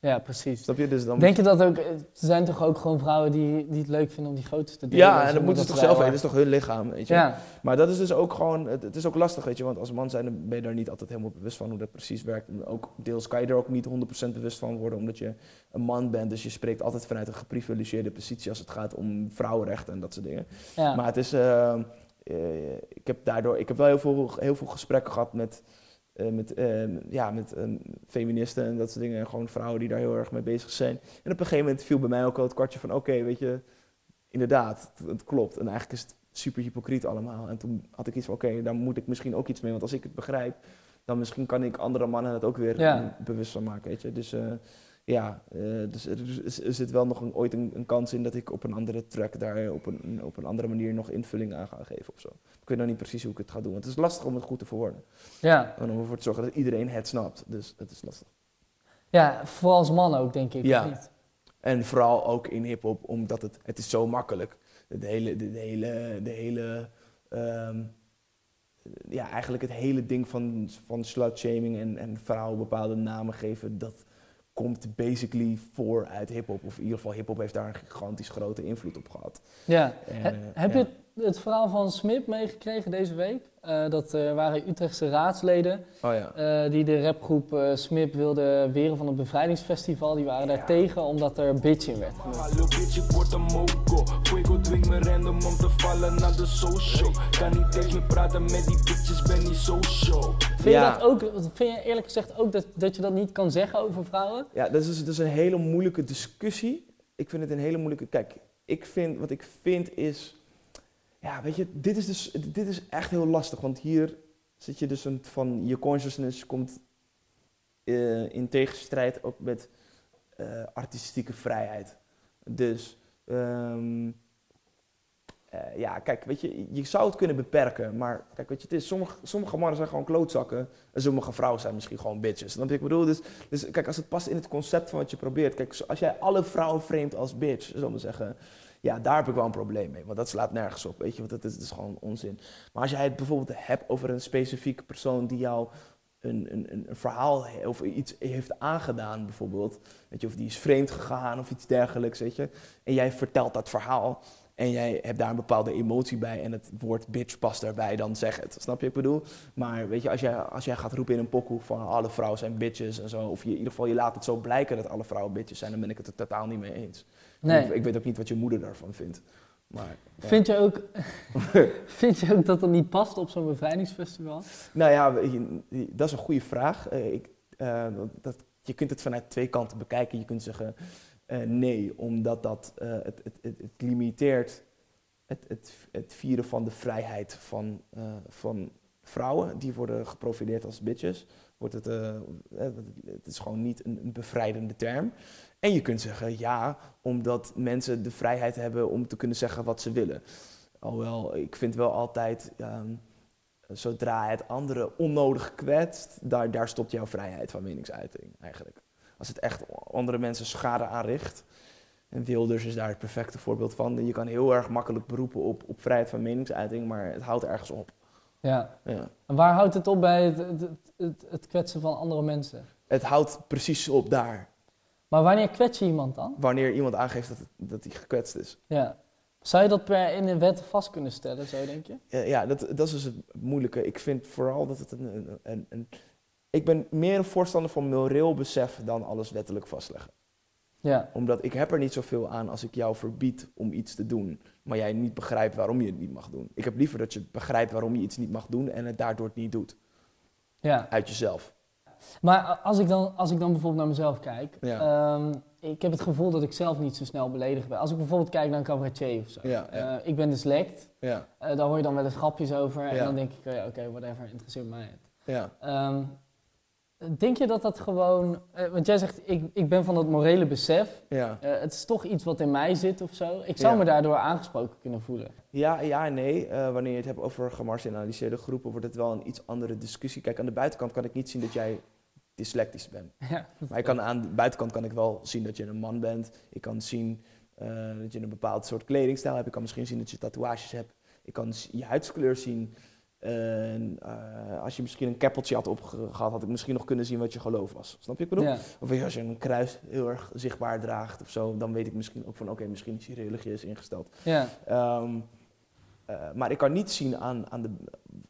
Ja, precies. Snap je? Dus dan Denk je dat ook, er zijn toch ook gewoon vrouwen die, die het leuk vinden om die foto's te delen? Ja, en dat moeten ze toch zelf weten. Dat is toch hun lichaam, weet je. Ja, Maar dat is dus ook gewoon, het, het is ook lastig, weet je. Want als man zijn dan ben je daar niet altijd helemaal bewust van hoe dat precies werkt. En ook deels kan je er ook niet 100% bewust van worden, omdat je een man bent. Dus je spreekt altijd vanuit een geprivilegeerde positie als het gaat om vrouwenrechten en dat soort dingen. ja. Maar het is, eh, eh, ik heb daardoor, ik heb wel heel veel, heel veel gesprekken gehad met, eh, met, eh, ja, met eh, feministen en dat soort dingen. En gewoon vrouwen die daar heel erg mee bezig zijn. En op een gegeven moment viel bij mij ook wel het kwartje van, oké, weet je, inderdaad, het, het klopt. En eigenlijk is het super hypocriet allemaal. En toen had ik iets van, oké, daar moet ik misschien ook iets mee. Want als ik het begrijp, dan misschien kan ik andere mannen het ook weer Ja. eh, bewust van maken, weet je. Dus eh, ja, eh, dus er, is- er zit wel nog een, ooit een, een kans in dat ik op een andere track daar op een, op een andere manier nog invulling aan ga geven of zo. Ik weet nog niet precies hoe ik het ga doen. Want het is lastig om het goed te verwoorden. ja. En om ervoor te zorgen dat iedereen het snapt. Dus het is lastig. ja, vooral als man ook, denk ik. Ja. niet? En vooral ook in hip-hop, omdat het, het is zo makkelijk. De hele, de, de hele, de hele ehm, ja, eigenlijk het hele ding van, van slut-shaming en, en vrouwen bepaalde namen geven, dat komt basically voor uit hip-hop. Of in ieder geval, hip-hop heeft daar een gigantisch grote invloed op gehad. Ja. En, He- eh, heb ja. je het, het verhaal van Smip meegekregen deze week? Eh, dat eh, waren Utrechtse raadsleden Oh ja. eh, die de rapgroep eh, Smip wilden weren van het bevrijdingsfestival. Die waren daar Ja. tegen omdat er bitch in werd genoemd. Hallo bitch, ik word een moco. Fuego dwingt me random om te vallen naar de social. Kan niet eens meer praten met die bitches, ben niet social. Vind je Ja. dat ook, vind je eerlijk gezegd ook dat, dat je dat niet kan zeggen over vrouwen? Ja, dat is, dus- dat is een hele moeilijke discussie. Ik vind het een hele moeilijke. Kijk, ik vind, wat ik vind is. Ja, weet je, dit is, dus, dit is echt heel lastig. Want hier zit je dus een, van je consciousness komt eh, in tegenstrijd ook met eh, artistieke vrijheid. Dus ehm, eh, ja, kijk, weet je, je zou het kunnen beperken. Maar kijk, weet je, het is, sommige, sommige mannen zijn gewoon klootzakken. En sommige vrouwen zijn misschien gewoon bitches. Wat ik bedoel? Dus, dus kijk, als het past in het concept van wat je probeert. Kijk, als jij alle vrouwen framet als bitch, zullen we zeggen. Ja, daar heb ik wel een probleem mee. Want dat slaat nergens op, weet je. Want dat is, gewoon onzin. Maar als jij het bijvoorbeeld hebt over een specifieke persoon die jou een, een, een, verhaal of iets heeft aangedaan, bijvoorbeeld. Weet je, of die is vreemd gegaan of iets dergelijks, weet je. En jij vertelt dat verhaal. En jij hebt daar een bepaalde emotie bij en het woord bitch past daarbij, dan zeg het. Snap je wat ik bedoel? Maar weet je, als jij, als jij gaat roepen in een pokoe van alle vrouwen zijn bitches en zo, of je, in ieder geval je laat het zo blijken dat alle vrouwen bitches zijn, dan ben ik het er totaal niet mee eens. Nee. Ik, ik weet ook niet wat je moeder daarvan vindt. Maar, ja. Vind, je ook, vind je ook dat dat niet past op zo'n bevrijdingsfestival? Nou ja, dat is een goede vraag. Eh, ik, eh, dat, je kunt het vanuit twee kanten bekijken. Je kunt zeggen eh, nee, omdat dat, het, het, het, het limiteert het, het, het vieren van de vrijheid van, van vrouwen. Die worden geprofileerd als bitches. Wordt het, het is gewoon niet een, een bevrijdende term. En je kunt zeggen ja, omdat mensen de vrijheid hebben om te kunnen zeggen wat ze willen. Alhoewel, ik vind wel altijd... ehm, zodra het andere onnodig kwetst, daar, daar stopt jouw vrijheid van meningsuiting eigenlijk. Als het echt andere mensen schade aanricht, en Wilders is daar het perfecte voorbeeld van. Je kan heel erg makkelijk beroepen op, op vrijheid van meningsuiting, maar het houdt ergens op. Ja. Ja. En waar houdt het op bij het, het, het, het kwetsen van andere mensen? Het houdt precies op daar, Maar wanneer kwets je iemand dan? wanneer iemand aangeeft dat, dat hij gekwetst is. Ja. Zou je dat per in de wet vast kunnen stellen, zo denk je? Ja, ja dat, dat is dus het moeilijke. Ik vind vooral dat het een, een, een, een... Ik ben meer een voorstander van moreel besef dan alles wettelijk vastleggen. Ja. Omdat ik heb er niet zoveel aan als ik jou verbied om iets te doen, maar jij niet begrijpt waarom je het niet mag doen. Ik heb liever dat je begrijpt waarom je iets niet mag doen en het daardoor niet doet. ja. Uit jezelf. Maar als ik, dan, als ik dan bijvoorbeeld naar mezelf kijk, Ja. ehm, ik heb het gevoel dat ik zelf niet zo snel beledigd ben. Als ik bijvoorbeeld kijk naar een cabaretier of zo. Ja, ja. Eh, ik ben dyslect, Ja, eh, daar hoor je dan wel eens grapjes over. En dan denk ik, oh ja, oké, whatever, interesseert mij het. ja, Ehm, Denk je dat dat gewoon... eh, want jij zegt, ik, ik ben van het morele besef. Ja. Eh, het is toch iets wat in mij zit of zo. Ik zou Ja. me daardoor aangesproken kunnen voelen. Ja, ja en nee. Eh, wanneer je het hebt over gemarginaliseerde groepen, wordt het wel een iets andere discussie. Kijk, aan de buitenkant kan ik niet zien dat jij dyslectisch bent. Ja, Maar ik kan, aan de buitenkant kan ik wel zien dat je een man bent. Ik kan zien eh, dat je een bepaald soort kledingstijl hebt. Ik kan misschien zien dat je tatoeages hebt. Ik kan je huidskleur zien. En, eh, als je misschien een keppeltje had opgehad, had ik misschien nog kunnen zien wat je geloof was. Snap je wat ik bedoel? ja. Of als je een kruis heel erg zichtbaar draagt of zo, dan weet ik misschien ook van oké, misschien is hij religieus ingesteld. ja. Ehm, eh, maar ik kan niet zien aan, aan de,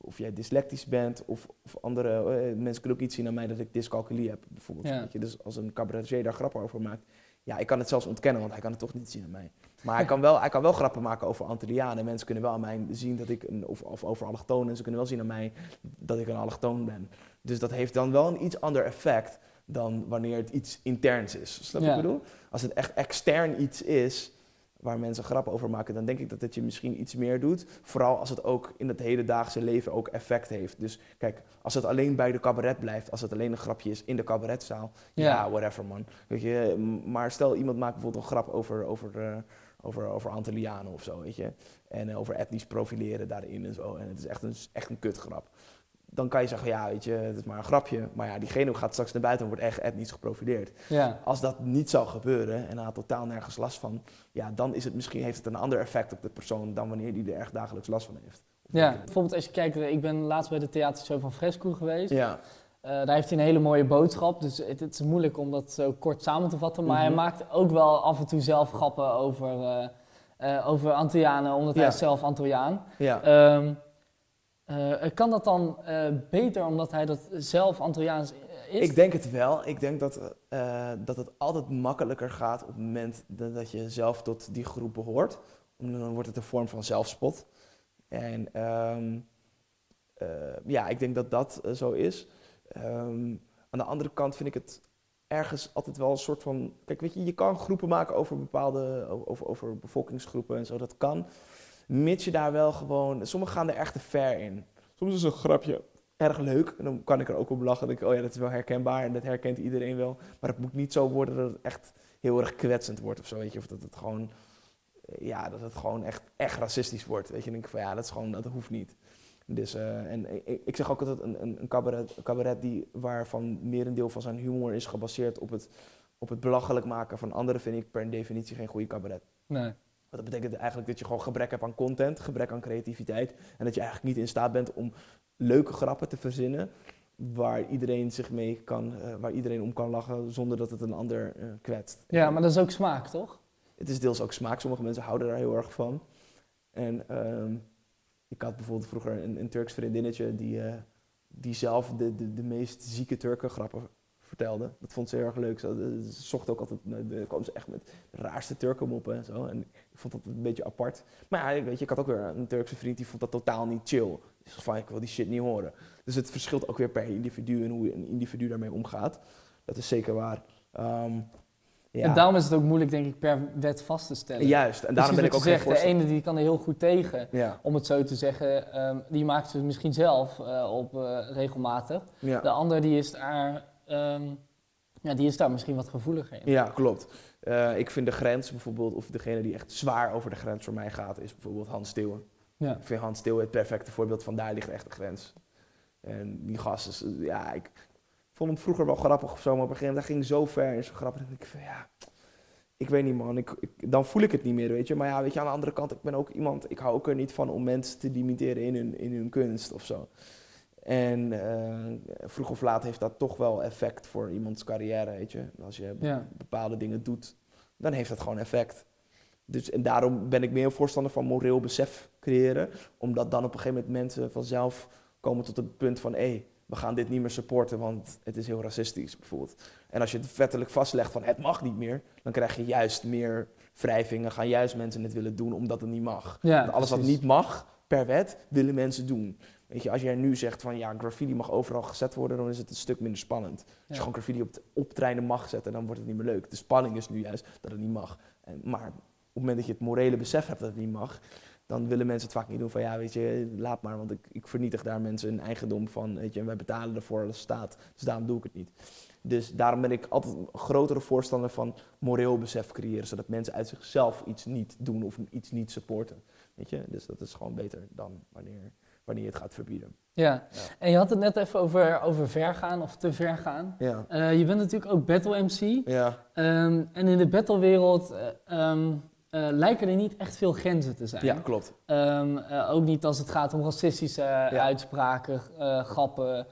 of jij dyslectisch bent of, of andere eh, mensen kunnen ook niet zien aan mij dat ik dyscalculie heb, bijvoorbeeld. Ja. Weet je? Dus als een cabaretier daar grappen over maakt, ja, ik kan het zelfs ontkennen, want hij kan het toch niet zien aan mij. Maar hij kan wel, hij kan wel grappen maken over Antillianen. En mensen kunnen wel aan mij zien dat ik, een, of, of over allochtonen, ze kunnen wel zien aan mij dat ik een allochtoon ben. Dus dat heeft dan wel een iets ander effect dan wanneer het iets interns is. Snap je wat ik Ja. bedoel? Als het echt extern iets is, waar mensen grappen over maken, dan denk ik dat het je misschien iets meer doet. Vooral als het ook in het hedendaagse leven ook effect heeft. Dus kijk, als het alleen bij de cabaret blijft, als het alleen een grapje is in de cabaretzaal, ja, Ja. whatever man. Weet je, maar stel iemand maakt bijvoorbeeld een grap over, over, eh, over, over Antillianen of zo, weet je. En eh, over etnisch profileren daarin en zo. En het is echt een, echt een kutgrap. Dan kan je zeggen, ja, weet je, het is maar een grapje. Maar ja, diegene gaat straks naar buiten en wordt echt etnisch geprofileerd. ja. Als dat niet zou gebeuren en hij had totaal nergens last van, ja, dan is het misschien, heeft het een ander effect op de persoon dan wanneer die er echt dagelijks last van heeft. Ja, bijvoorbeeld als je kijkt, ik ben laatst bij de theatershow van Fresco geweest. Ja, Eh, daar heeft hij een hele mooie boodschap, dus het, het is moeilijk om dat zo kort samen te vatten. Maar hij Mhm. maakt ook wel af en toe zelf grappen over, eh, over Antillianen, omdat hij Ja. is zelf Antilliaan. ja. Ehm, eh, kan dat dan eh, beter omdat hij dat zelf Antilliaans is? Ik denk het wel. Ik denk dat, eh, dat het altijd makkelijker gaat op het moment dat, je zelf tot die groep behoort. Dan wordt het een vorm van zelfspot. En ehm, eh, ja, ik denk dat dat eh, zo is. Ehm, aan de andere kant vind ik het ergens altijd wel een soort van... Kijk, weet je, je kan groepen maken over bepaalde... over bevolkingsgroepen en zo, dat kan. Mits je daar wel gewoon... Sommigen gaan er echt te ver in. Soms is een grapje erg leuk. En dan kan ik er ook op lachen. Ik, oh ja, dat is wel herkenbaar en dat herkent iedereen wel. Maar het moet niet zo worden dat het echt heel erg kwetsend wordt of zo, weet je. Of dat het gewoon, eh, ja, dat het gewoon echt, echt racistisch wordt. Weet je, dan denk ik van ja, dat is gewoon, dat hoeft niet. Dus, eh, en ik, ik zeg ook altijd een, een, een cabaret, een cabaret die, waarvan merendeel van zijn humor is gebaseerd op het, op het belachelijk maken van anderen, vind ik per definitie geen goede cabaret. Nee. Dat betekent eigenlijk dat je gewoon gebrek hebt aan content, gebrek aan creativiteit. En dat je eigenlijk niet in staat bent om leuke grappen te verzinnen. Waar iedereen zich mee kan, eh, waar iedereen om kan lachen zonder dat het een ander eh, kwetst. Ja, maar dat is ook smaak, toch? Het is deels ook smaak. Sommige mensen houden daar heel erg van. En ehm, ik had bijvoorbeeld vroeger een, een Turks vriendinnetje die, eh, die zelf de, de, de meest zieke Turken grappen vertelde. Dat vond ze heel erg leuk. Ze, zocht ook altijd, de, kwam ze echt met de raarste Turkenmoppen en zo. En vond dat een beetje apart. Maar ja, weet je, ik had ook weer een Turkse vriend die vond dat totaal niet chill. Dus van, ik wil die shit niet horen. Dus het verschilt ook weer per individu en hoe een individu daarmee omgaat. Dat is zeker waar. Ehm, ja. En daarom is het ook moeilijk, denk ik, per wet vast te stellen. Juist, en daarom ben ik ook zegt. De ene die kan er heel goed tegen, Ja, om het zo te zeggen. Ehm, die maakt ze misschien zelf eh, op eh, regelmatig. ja. De ander die is daar, ehm, ja, die is daar misschien wat gevoeliger in. Ja, klopt. Eh, ik vind de grens bijvoorbeeld, of degene die echt zwaar over de grens voor mij gaat, is bijvoorbeeld Hans Steeuwen. Ja. Ik vind Hans Steeuwen het perfecte voorbeeld van daar ligt echt de grens. En die gast is, ja, ik vond hem vroeger wel grappig of zo, maar op een gegeven moment hij ging zo ver in zijn grappen. Dat ik van ja, ik weet niet man, ik, ik- dan voel ik het niet meer, weet je. Maar ja, weet je, aan de andere kant, ik ben ook iemand, ik hou ook er niet van om mensen te limiteren in hun, in hun kunst of zo. En eh, vroeg of laat heeft dat toch wel effect voor iemands carrière, weet je. Als je Ja. bepaalde dingen doet, dan heeft dat gewoon effect. Dus, en daarom ben ik meer een voorstander van moreel besef creëren. Omdat dan op een gegeven moment mensen vanzelf komen tot het punt van... hé, we gaan dit niet meer supporten, want het is heel racistisch bijvoorbeeld. En als je het wettelijk vastlegt van het mag niet meer... dan krijg je juist meer wrijvingen, gaan juist mensen het willen doen omdat het niet mag. Ja, alles wat niet mag, per wet, willen mensen doen. Weet je, als jij nu zegt van ja, graffiti mag overal gezet worden, dan is het een stuk minder spannend. Als je gewoon graffiti op, treinen mag zetten, dan wordt het niet meer leuk. De spanning is nu juist dat het niet mag. En, maar op het moment dat je het morele besef hebt dat het niet mag, dan willen mensen het vaak niet doen van ja, weet je, laat maar, want ik, ik vernietig daar mensen hun eigendom van, weet je, en wij betalen ervoor als staat, dus daarom doe ik het niet. Dus daarom ben ik altijd een grotere voorstander van moreel besef creëren, zodat mensen uit zichzelf iets niet doen of iets niet supporten, weet je. Dus dat is gewoon beter dan wanneer, wanneer je het gaat verbieden. Ja. en je had het net even over, over ver gaan of te ver gaan. Ja, Eh, je bent natuurlijk ook battle MC. ja, Ehm, en in de battlewereld eh, ehm, eh, lijken er niet echt veel grenzen te zijn. ja klopt. Ehm, eh, ook niet als het gaat om racistische uitspraken, grappen,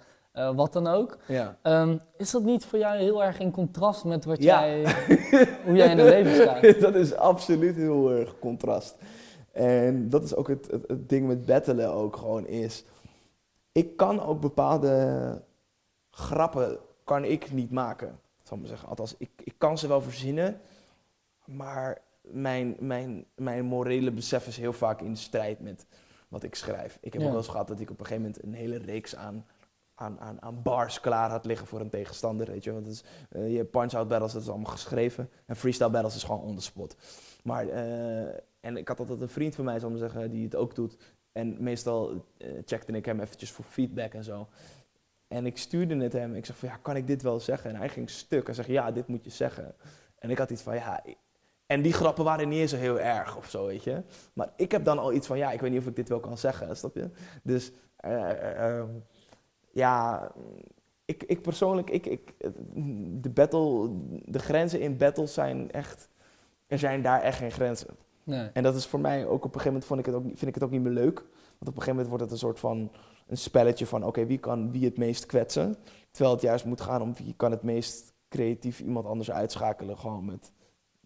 wat dan ook. Ja. Is dat niet voor jou heel erg in contrast met wat Ja. jij, hoe jij in het leven staat? dat is absoluut heel erg contrast. En dat is ook het, het, het ding met battelen ook gewoon is. Ik kan ook bepaalde grappen kan ik niet maken. Zal ik maar zeggen. Althans, ik, ik kan ze wel verzinnen. Maar mijn, mijn, mijn morele besef is heel vaak in strijd met wat ik schrijf. Ik heb Ja. ook wel eens gehad dat ik op een gegeven moment een hele reeks aan, aan, aan, aan bars klaar had liggen voor een tegenstander. Weet je, want het is, eh, je punch-out battles, dat is allemaal geschreven. En freestyle battles is gewoon on the spot. Maar, eh, en ik had altijd een vriend van mij, zal ik zeggen, die het ook doet. En meestal eh, checkte ik hem eventjes voor feedback en zo. En ik stuurde het hem. Ik zeg van, ja, kan ik dit wel zeggen? En hij ging stuk. Hij zegt, ja, dit moet je zeggen. En ik had iets van, ja... En die grappen waren niet eens zo heel erg of zo, weet je. Maar ik heb dan al iets van, ja, ik weet niet of ik dit wel kan zeggen, snap je? Dus, eh, ehm, ja... Ik, ik persoonlijk, ik, ik, de battle, de grenzen in battles zijn echt... Er zijn daar echt geen grenzen. Nee. En dat is voor mij ook op een gegeven moment vond ik het ook, vind ik het ook niet meer leuk. Want op een gegeven moment wordt het een soort van een spelletje van oké, wie kan wie het meest kwetsen. Terwijl het juist moet gaan om wie kan het meest creatief iemand anders uitschakelen. Gewoon met,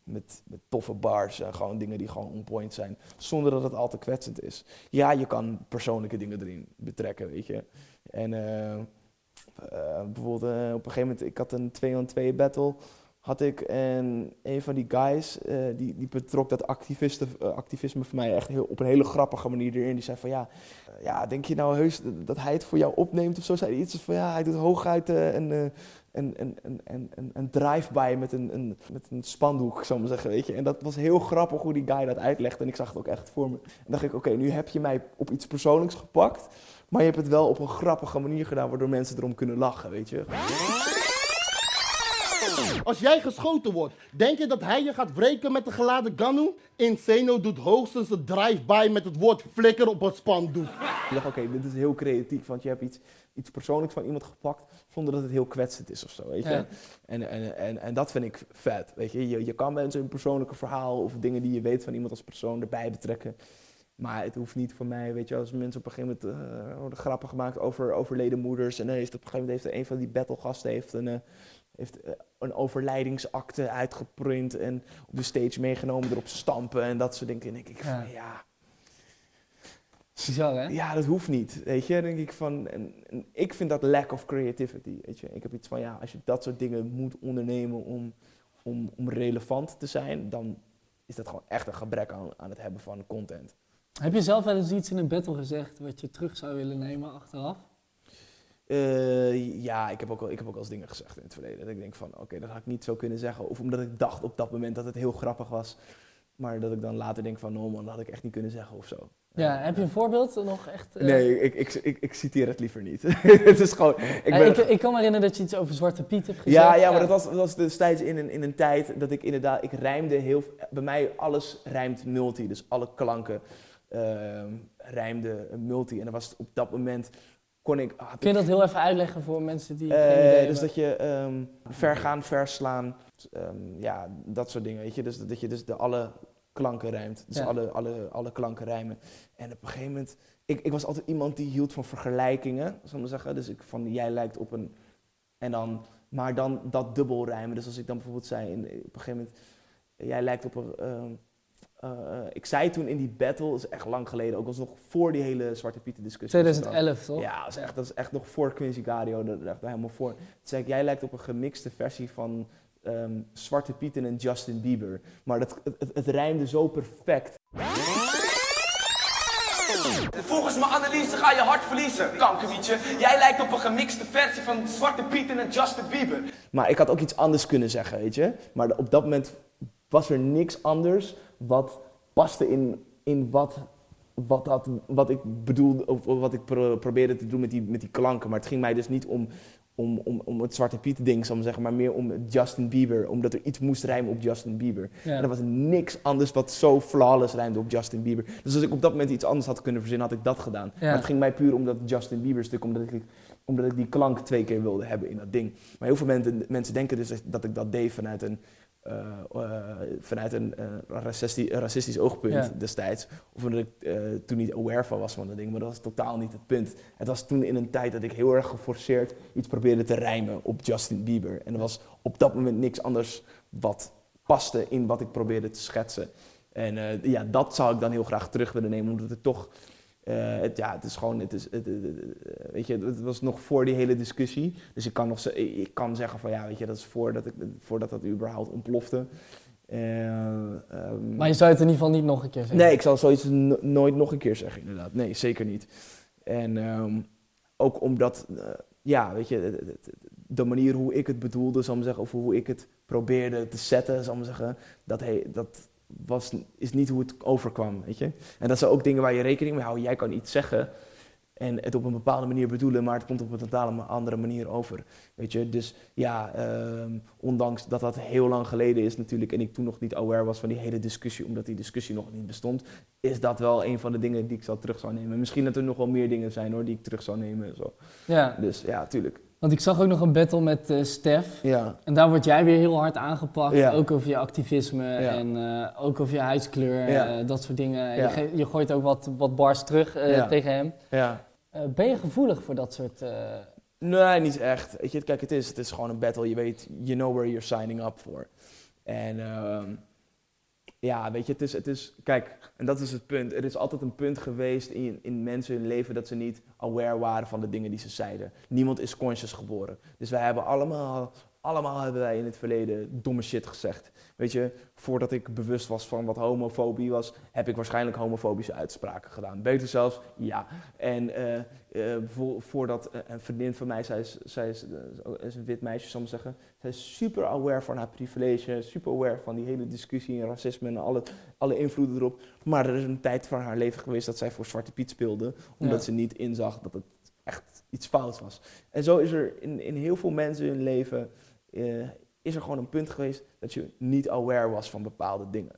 met, met toffe bars en gewoon dingen die gewoon on point zijn. Zonder dat het al te kwetsend is. Ja, je kan persoonlijke dingen erin betrekken, weet je. En eh, eh, bijvoorbeeld eh, op een gegeven moment, ik had een 2-on-2 battle had ik en een van die guys, eh, die, die betrok dat activiste, eh, activisme voor mij echt heel, op een hele grappige manier erin. Die zei van ja, eh, ja, denk je nou heus dat hij het voor jou opneemt of zo? Zei hij iets van ja, hij doet hooguit een, een, een, een, een, een, een drive-by met een, een, met een spandoek, zou maar zeggen, weet je. En dat was heel grappig hoe die guy dat uitlegde en ik zag het ook echt voor me. En dacht ik, oké, nu heb je mij op iets persoonlijks gepakt, maar je hebt het wel op een grappige manier gedaan, waardoor mensen erom kunnen lachen, weet je. Als jij geschoten wordt, denk je dat hij je gaat wreken met een geladen Ganu? Insano doet hoogstens een drive-by met het woord flikker op een spandoek. Ik dacht, oké, dit is heel creatief, want je hebt iets, iets persoonlijks van iemand gepakt zonder dat het heel kwetsend is of zo, weet je. Ja. En, en, en, en dat vind ik vet, weet je. je. Je kan mensen een persoonlijke verhaal of dingen die je weet van iemand als persoon erbij betrekken. Maar het hoeft niet voor mij, weet je, als mensen op een gegeven moment eh, worden grappen gemaakt over overleden moeders. En dan heeft op een gegeven moment heeft er een van die battlegasten heeft een, eh, heeft, eh, een overlijdingsakte uitgeprint en op de stage meegenomen, erop stampen en dat soort dingen. En denk ik van, Ja. Bizar, hè? ja, dat hoeft niet. Weet je, denk ik van. En, en ik vind dat lack of creativity. Weet je, ik heb iets van ja, als je dat soort dingen moet ondernemen om, om, om relevant te zijn, dan is dat gewoon echt een gebrek aan, aan het hebben van content. Heb je zelf wel eens iets in een battle gezegd wat je terug zou willen nemen achteraf? Eh, ja, ik heb, ook wel, ik heb ook wel eens dingen gezegd in het verleden. Dat ik denk van, oké, dat had ik niet zo kunnen zeggen. Of omdat ik dacht op dat moment dat het heel grappig was. Maar dat ik dan later denk van, oh man, dat had ik echt niet kunnen zeggen of zo. Ja, heb je een voorbeeld nog echt? eh? Nee, ik, ik, ik, ik citeer het liever niet. het is gewoon... Ik Ik, ben, ik, ik kan me herinneren dat je iets over Zwarte Piet hebt gezegd. Ja, ja, maar dat was, dat was destijds in een, in een tijd dat ik inderdaad, ik rijmde heel, bij mij alles rijmt multi, dus alle klanken ehm rijmde multi. En dat was op dat moment, kon ik, had Kun je dat heel even uitleggen voor mensen die eh, geen idee hebben? dus dat je ehm, ver gaan, verslaan, ehm, ja, dat soort dingen, weet je. Dus dat je dus de alle klanken rijmt, dus Ja. alle, alle, alle klanken rijmen. En op een gegeven moment, ik, ik was altijd iemand die hield van vergelijkingen, zal ik maar zeggen. Dus ik van, jij lijkt op een, en dan, maar dan dat dubbel rijmen. Dus als ik dan bijvoorbeeld zei, in, op een gegeven moment, jij lijkt op een... ehm, eh, ik zei toen in die battle, dat is echt lang geleden, ook was nog voor die hele Zwarte Pieten discussie. was het dan. 2011, toch? Ja, dat is, echt, dat is echt nog voor Quincy Gario, dat echt helemaal voor. Toen zei ik, jij lijkt op een gemixte versie van ehm, Zwarte Pieten en Justin Bieber. Maar dat, het, het, het rijmde zo perfect. Volgens mijn analyse ga je hard verliezen, kankerwietje. Jij lijkt op een gemixte versie van Zwarte Piet en Justin Bieber. Maar ik had ook iets anders kunnen zeggen, weet je. Maar op dat moment was er niks anders wat paste in, in wat wat, dat, wat ik bedoelde, of wat ik pro- probeerde te doen met die, met die klanken. Maar het ging mij dus niet om, om, om, om het Zwarte Piet ding, zal ik maar zeggen, maar meer om Justin Bieber. Omdat er iets moest rijmen op Justin Bieber. Ja. En er was niks anders wat zo flawless rijmde op Justin Bieber. Dus als ik op dat moment iets anders had kunnen verzinnen, had ik dat gedaan. Maar het ging mij puur om dat Justin Bieber stuk, omdat ik, omdat ik die klank twee keer wilde hebben in dat ding. Maar heel veel mensen, mensen denken dus dat ik dat deed vanuit een, vanuit een eh, racistisch, racistisch oogpunt Ja. destijds. Of omdat ik eh, toen niet aware van was van dat ding. Maar dat was totaal niet het punt. Het was toen in een tijd dat ik heel erg geforceerd iets probeerde te rijmen op Justin Bieber. En er was op dat moment niks anders wat paste in wat ik probeerde te schetsen. En eh, ja, dat zou ik dan heel graag terug willen nemen, omdat het toch... eh, het, ja, het is gewoon, het is, het, het- het- weet je, het was nog voor die hele discussie. Dus ik kan nog ik kan zeggen van ja, weet je, dat is voordat, ik, voordat dat überhaupt ontplofte. Eh, ehm, Maar je zou het in ieder geval niet nog een keer zeggen. Nee, ik zal zoiets no- nooit nog een keer zeggen, inderdaad. Nee, zeker niet. En ehm, ook omdat, eh, ja, weet je, de manier hoe ik het bedoelde, zal ik maar zeggen, of hoe ik het probeerde te zetten, zal ik zeggen, dat, he, dat was, is niet hoe het overkwam, weet je. En dat zijn ook dingen waar je rekening mee houdt. Jij kan iets zeggen en het op een bepaalde manier bedoelen, maar het komt op een totaal andere manier over, weet je. Dus ja, ehm, ondanks dat dat heel lang geleden is natuurlijk en ik toen nog niet aware was van die hele discussie, omdat die discussie nog niet bestond, is dat wel een van de dingen die ik zou terug zou nemen. Misschien dat er nog wel meer dingen zijn hoor, die ik terug zou nemen en zo. Ja, Dus ja, tuurlijk. Want ik zag ook nog een battle met eh Stef. Ja, En daar word jij weer heel hard aangepakt. Ja. Ook over je activisme Ja. en eh, ook over je huidskleur, Ja. eh, dat soort dingen. Je, ge- je gooit ook wat, wat bars terug tegen hem. ja. Ben je gevoelig voor dat soort... Nee, niet echt. Weet je, kijk, het is, het is gewoon een battle. Je weet, you know where you're signing up for. En ehm, ja, weet je, het is, het is, kijk, en dat is het punt. Er is altijd een punt geweest in, in mensen hun leven dat ze niet aware waren van de dingen die ze zeiden. Niemand is conscious geboren. Dus wij hebben allemaal, allemaal hebben wij in het verleden domme shit gezegd. Weet je, voordat ik bewust was van wat homofobie was, heb ik waarschijnlijk homofobische uitspraken gedaan. Beter zelfs, ja. En eh, eh, vo- voordat eh, een vriendin van mij, zij is, zij is, is een wit meisje, zal ik zeggen. Zij is super aware van haar privilege, super aware van die hele discussie en racisme en alle, alle invloeden erop. Maar er is een tijd van haar leven geweest dat zij voor Zwarte Piet speelde, omdat Ja. ze niet inzag dat het echt iets fouts was. En zo is er in, in heel veel mensen hun leven, eh, is er gewoon een punt geweest dat je niet aware was van bepaalde dingen.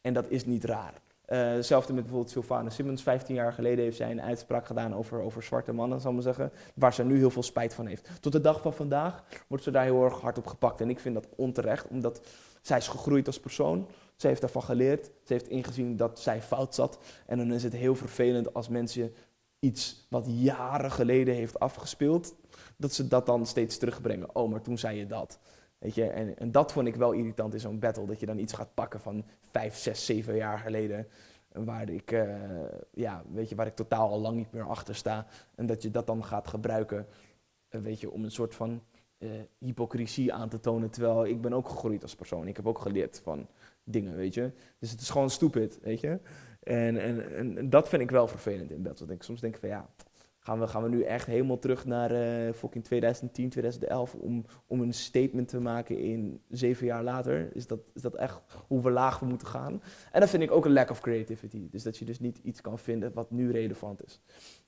En dat is niet raar. Eh, hetzelfde met bijvoorbeeld Sylvana Simmons. 15 jaar geleden heeft zij een uitspraak gedaan over, over zwarte mannen, zal ik maar zeggen. Waar ze nu heel veel spijt van heeft. Tot de dag van vandaag wordt ze daar heel erg hard op gepakt. En ik vind dat onterecht, omdat zij is gegroeid als persoon. Ze heeft daarvan geleerd. Ze heeft ingezien dat zij fout zat. En dan is het heel vervelend als mensen iets wat jaren geleden heeft afgespeeld, dat ze dat dan steeds terugbrengen. Oh, maar toen zei je dat. Weet je, en, en dat vond ik wel irritant in zo'n battle, dat je dan iets gaat pakken van vijf, zes, zeven jaar geleden, waar ik, eh, ja, weet je, waar ik totaal al lang niet meer achter sta, en dat je dat dan gaat gebruiken, eh, weet je, om een soort van eh, hypocrisie aan te tonen, terwijl ik ben ook gegroeid als persoon, ik heb ook geleerd van dingen, weet je. Dus het is gewoon stupid, weet je. En, en, en, dat vind ik wel vervelend in ik soms denk van ja, gaan we, gaan we nu echt helemaal terug naar eh fucking 2010, 2011 om, om een statement te maken in zeven jaar later? Is dat, is dat echt hoe we laag we moeten gaan? En dat vind ik ook een lack of creativity. Dus dat je dus niet iets kan vinden wat nu relevant is.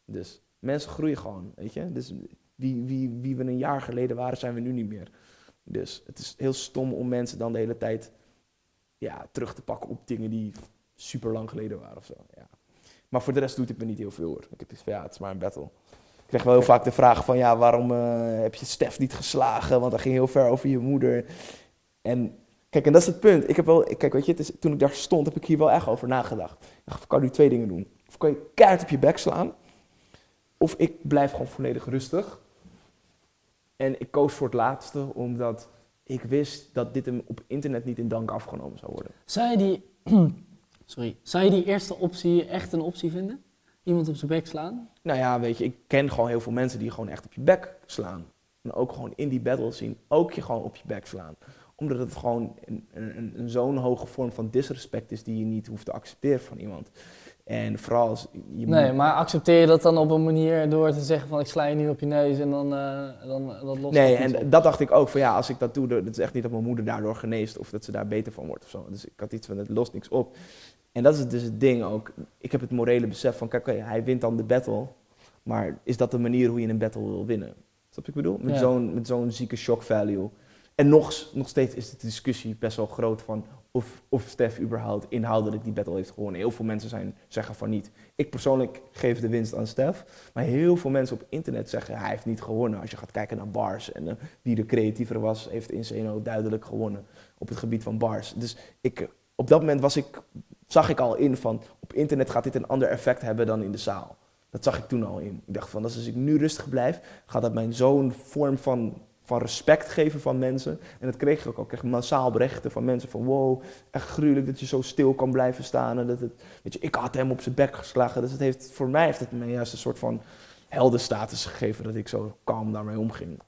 Dus mensen groeien gewoon, weet je. Dus wie, wie, wie we een jaar geleden waren, zijn we nu niet meer. Dus het is heel stom om mensen dan de hele tijd ja, terug te pakken op dingen die super lang geleden waren of zo. Ja. Maar voor de rest doet het me niet heel veel hoor. Ik heb iets van ja, het is maar een battle. Ik krijg wel heel vaak de vraag van ja, waarom eh, heb je Stef niet geslagen? Want dat ging heel ver over je moeder. En kijk, en dat is het punt. Ik heb wel, kijk, weet je, toen ik daar stond, heb ik hier wel echt over nagedacht. Ik dacht, kan nu twee dingen doen. Of kan je keihard op je bek slaan, of ik blijf gewoon volledig rustig. En ik koos voor het laatste, omdat ik wist dat dit hem op internet niet in dank afgenomen zou worden. Zou die... Sorry. Zou je die eerste optie echt een optie vinden? Iemand op zijn bek slaan? Nou ja, weet je, ik ken gewoon heel veel mensen die gewoon echt op je bek slaan. En ook gewoon in die battle zien, ook je gewoon op je bek slaan. Omdat het gewoon een, een, een zo'n hoge vorm van disrespect is die je niet hoeft te accepteren van iemand. En vooral als je Nee, maar accepteer je dat dan op een manier door te zeggen van ik sla je nu op je neus en dan, eh dan dat lost Nee, en op? dat dacht ik ook van ja, als ik dat doe, dat is echt niet dat mijn moeder daardoor geneest of dat ze daar beter van wordt of zo. Dus ik had iets van het lost niks op. En dat is dus het ding ook. Ik heb het morele besef van, kijk, hij wint dan de battle. Maar is dat de manier hoe je een battle wil winnen? Snap je wat ik bedoel? Met Ja. zo'n met zo'n zieke shock value. En nog, nog steeds is de discussie best wel groot van of, of Stef überhaupt inhoudelijk die battle heeft gewonnen. Heel veel mensen zijn, zeggen van niet. Ik persoonlijk geef de winst aan Stef. Maar heel veel mensen op internet zeggen hij heeft niet gewonnen. Als je gaat kijken naar bars en eh, wie de creatiever was, heeft Inseno duidelijk gewonnen op het gebied van bars. Dus ik, op dat moment was ik, zag ik al in van op internet gaat dit een ander effect hebben dan in de zaal. Dat zag ik toen al in. Ik dacht van als ik nu rustig blijf, gaat dat mijn zo'n vorm van, van respect geven van mensen. En dat kreeg ik ook al. Ik kreeg massaal berichten van mensen van wow, echt gruwelijk dat je zo stil kan blijven staan. En dat het, weet je, ik had hem op zijn bek geslagen. Dus het heeft, voor mij heeft het me juist een soort van heldenstatus gegeven dat ik zo kalm daarmee omging.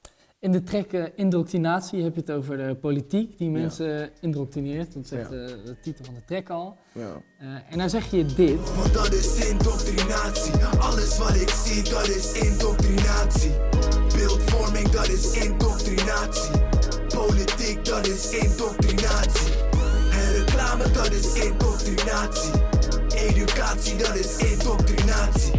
In de track eh, Indoctrinatie heb je het over de politiek die mensen indoctrineert. Dat zegt Ja. eh, de titel van de track al. Ja. Eh, en dan zeg je dit. Want dat is indoctrinatie. Alles wat ik zie, dat is indoctrinatie. Beeldvorming, dat is indoctrinatie. Politiek, dat is indoctrinatie. En reclame, dat is indoctrinatie. Educatie, dat is indoctrinatie.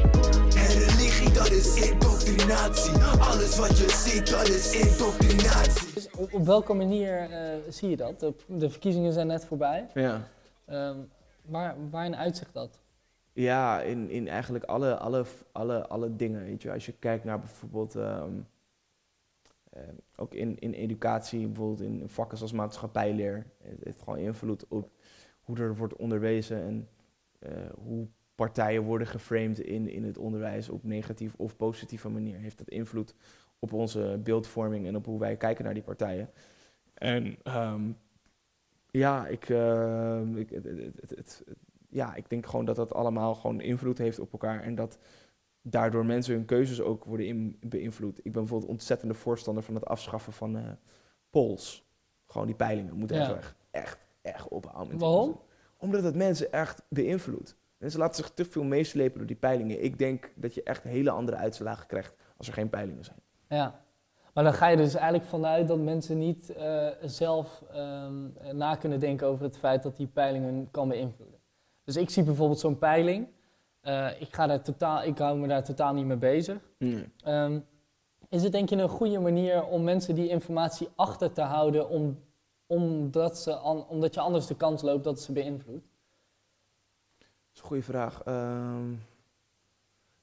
Dat is indoctrinatie. Alles wat je ziet, dat is indoctrinatie. Dus op, op welke manier eh, zie je dat? De, de verkiezingen zijn net voorbij. ja. Ehm, waar, waarin uitzicht dat? Ja, in, in eigenlijk alle, alle, alle, alle dingen. Weet je. Als je kijkt naar bijvoorbeeld, ehm, eh, ook in, in educatie, bijvoorbeeld in vakken zoals maatschappijleer, het heeft gewoon invloed op hoe er wordt onderwezen en eh, hoe partijen worden geframed in, in het onderwijs op negatief of positieve manier. Heeft dat invloed op onze beeldvorming en op hoe wij kijken naar die partijen. En ehm, ja, ik, ehm, ik, het, het, ja, ik denk gewoon dat dat allemaal gewoon invloed heeft op elkaar. En dat daardoor mensen hun keuzes ook worden in, beïnvloed. Ik ben bijvoorbeeld ontzettende voorstander van het afschaffen van eh polls. Gewoon die peilingen moeten Ja. echt, echt, echt ophouden. Waarom? Omdat het mensen echt beïnvloedt. Mensen laten zich te veel meeslepen door die peilingen. Ik denk dat je echt hele andere uitslagen krijgt als er geen peilingen zijn. Ja. Maar dan ga je dus eigenlijk vanuit dat mensen niet eh, zelf ehm, na kunnen denken over het feit dat die peiling hun kan beïnvloeden. Dus ik zie bijvoorbeeld zo'n peiling. Eh, ik, ga daar totaal, ik hou me daar totaal niet mee bezig. Ehm, is het denk je een goede manier om mensen die informatie achter te houden, om, omdat, ze an- omdat je anders de kans loopt dat ze beïnvloedt? Dat is een goede vraag. Ehm,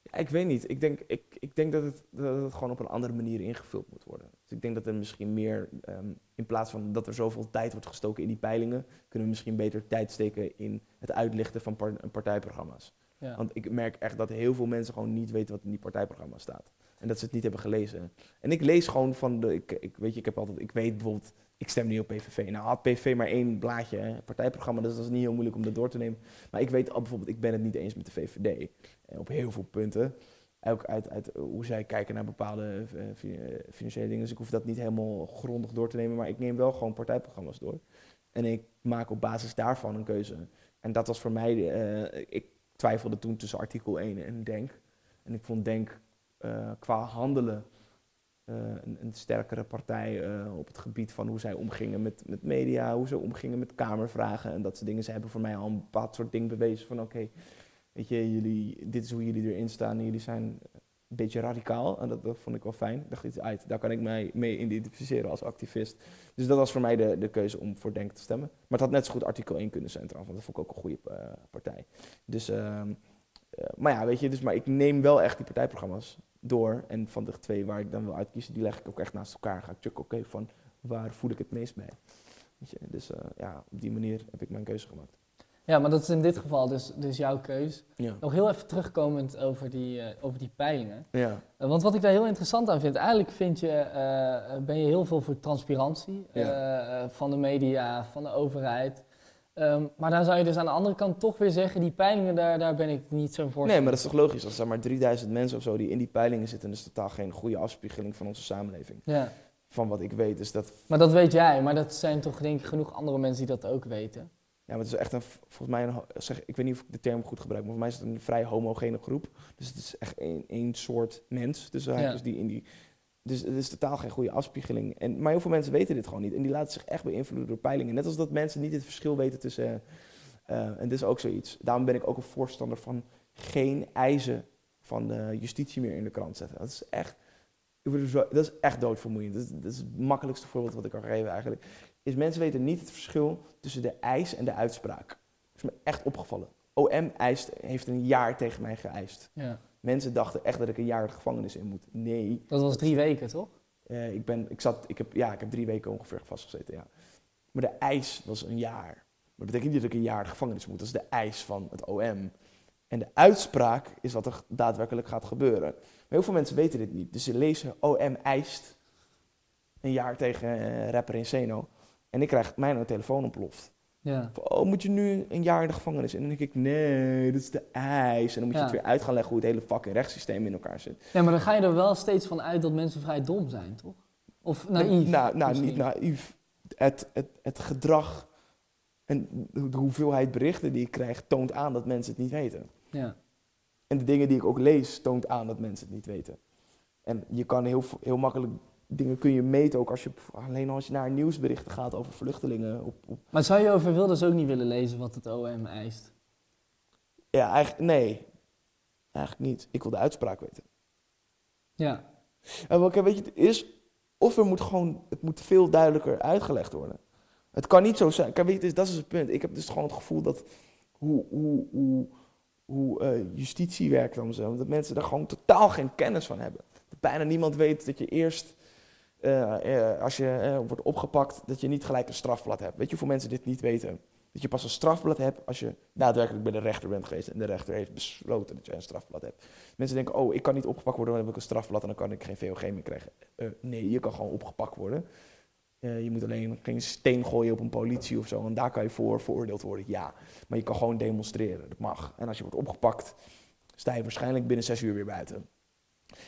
ja, ik weet niet. Ik denk, ik, ik denk dat, het, dat het gewoon op een andere manier ingevuld moet worden. Dus ik denk dat er misschien meer, ehm, in plaats van dat er zoveel tijd wordt gestoken in die peilingen, kunnen we misschien beter tijd steken in het uitlichten van par- partijprogramma's. Ja. Want ik merk echt dat heel veel mensen gewoon niet weten wat in die partijprogramma's staat. En dat ze het niet hebben gelezen. En ik lees gewoon van de. Ik, ik, weet je, ik heb altijd. Ik weet bijvoorbeeld. Ik stem nu op PVV. Nou had PVV maar één blaadje partijprogramma, dus dat is niet heel moeilijk om dat door te nemen. Maar ik weet al bijvoorbeeld, ik ben het niet eens met de VVD. eh, op heel veel punten. Ook uit, uit hoe zij kijken naar bepaalde eh, eh, financiële dingen. Dus ik hoef dat niet helemaal grondig door te nemen. Maar ik neem wel gewoon partijprogramma's door. En ik maak op basis daarvan een keuze. En dat was voor mij. ik twijfelde toen tussen artikel 1 en Denk. En ik vond Denk qua handelen een, een sterkere partij eh, op het gebied van hoe zij omgingen met, met media, hoe ze omgingen met kamervragen en dat soort dingen. Ze hebben voor mij al een bepaald soort ding bewezen van oké, weet je, jullie, dit is hoe jullie erin staan jullie zijn een beetje radicaal. En dat, dat vond ik wel fijn. Ik dacht, uit, daar kan ik mij mee identificeren als activist. Dus dat was voor mij de, de keuze om voor Denk te stemmen. Maar het had net zo goed artikel 1 kunnen zijn trouwens, want dat vond ik ook een goede eh, partij. Dus, ehm, eh, maar ja, weet je, dus, maar ik neem wel echt die partijprogramma's door. En van de twee waar ik dan wil uitkiezen, die leg ik ook echt naast elkaar. Ga ik checken, oké, van waar voel ik het meest bij. Je, dus eh, ja, op die manier heb ik mijn keuze gemaakt. Ja, maar dat is in dit geval dus, dus jouw keus. Ja. Nog heel even terugkomend over die, eh, over die peilingen. Ja. Eh, want wat ik daar heel interessant aan vind, eigenlijk vind je, ben je heel veel voor transparantie van de media, van de overheid. Ehm, maar dan zou je dus aan de andere kant toch weer zeggen, die peilingen, daar, daar ben ik niet zo voor. Nee, maar dat is toch logisch? Als er maar 3000 mensen of zo die in die peilingen zitten, dat is totaal geen goede afspiegeling van onze samenleving. Ja, Van wat ik weet. Dus dat, maar dat weet jij, maar dat zijn toch denk ik genoeg andere mensen die dat ook weten. ja, maar het is echt een, volgens mij, een, zeg, ik weet niet of ik de term goed gebruik, maar voor mij is het een vrij homogene groep. Dus het is echt één, één soort mens. Dus, Ja. dus die in die. Dus het is totaal geen goede afspiegeling. En, maar heel veel mensen weten dit gewoon niet. En die laten zich echt beïnvloeden door peilingen. Net als dat mensen niet het verschil weten tussen Eh, en dit is ook zoiets. Daarom ben ik ook een voorstander van geen eisen van de justitie meer in de krant zetten. Dat is echt, dat is echt doodvermoeiend. Dat is, dat is het makkelijkste voorbeeld wat ik kan geven eigenlijk. Is mensen weten niet het verschil tussen de eis en de uitspraak. Dat is me echt opgevallen. OM eist, heeft een jaar tegen mij geëist. Ja. Mensen dachten echt dat ik een jaar de gevangenis in moet. Nee, Dat was drie weken, toch? eh, ik, ben, ik, zat, ik, heb, ja, ik heb drie weken ongeveer vastgezeten, ja. Maar de eis was een jaar. Maar dat betekent niet dat ik een jaar de gevangenis moet. Dat is de eis van het OM. En de uitspraak is wat er daadwerkelijk gaat gebeuren. Maar heel veel mensen weten dit niet. Dus ze lezen OM eist een jaar tegen eh, rapper Inseno. En ik krijg mijn telefoon ontploft. Ja. Van, Oh, moet je nu een jaar in de gevangenis? En dan denk ik, nee, dat is de eis. En dan moet je het weer uit gaan leggen hoe het hele fucking rechtssysteem in elkaar zit. ja, maar dan ga je er wel steeds van uit dat mensen vrij dom zijn, toch? Of naïef? Nou, nou niet naïef. Het, het, het gedrag en de hoeveelheid berichten die ik krijg toont aan dat mensen het niet weten. Ja. En de dingen die ik ook lees toont aan dat mensen het niet weten. En je kan heel, heel makkelijk dingen kun je meten ook als je alleen als je naar nieuwsberichten gaat over vluchtelingen. Op, op, Maar zou je over Wilders ook niet willen lezen wat het OM eist? ja, eigenlijk nee, eigenlijk niet. Ik wil de uitspraak weten. Ja. En wat, weet je, het is of er moet gewoon het moet veel duidelijker uitgelegd worden. Het kan niet zo zijn. Kijk, weet je, dat is het punt. Ik heb dus gewoon het gevoel dat hoe, hoe, hoe, hoe eh, justitie werkt dan zo, dat mensen daar gewoon totaal geen kennis van hebben. Dat bijna niemand weet dat je eerst, eh, eh, als je eh, wordt opgepakt, dat je niet gelijk een strafblad hebt. Weet je hoeveel mensen dit niet weten? Dat je pas een strafblad hebt als je daadwerkelijk bij de rechter bent geweest en de rechter heeft besloten dat je een strafblad hebt. Mensen denken, oh, ik kan niet opgepakt worden, dan heb ik een strafblad en dan kan ik geen VOG meer krijgen. Nee, je kan gewoon opgepakt worden. Je moet alleen geen steen gooien op een politie of zo. En daar kan je voor veroordeeld worden, ja. Maar je kan gewoon demonstreren, dat mag. En als je wordt opgepakt, sta je waarschijnlijk binnen zes uur weer buiten.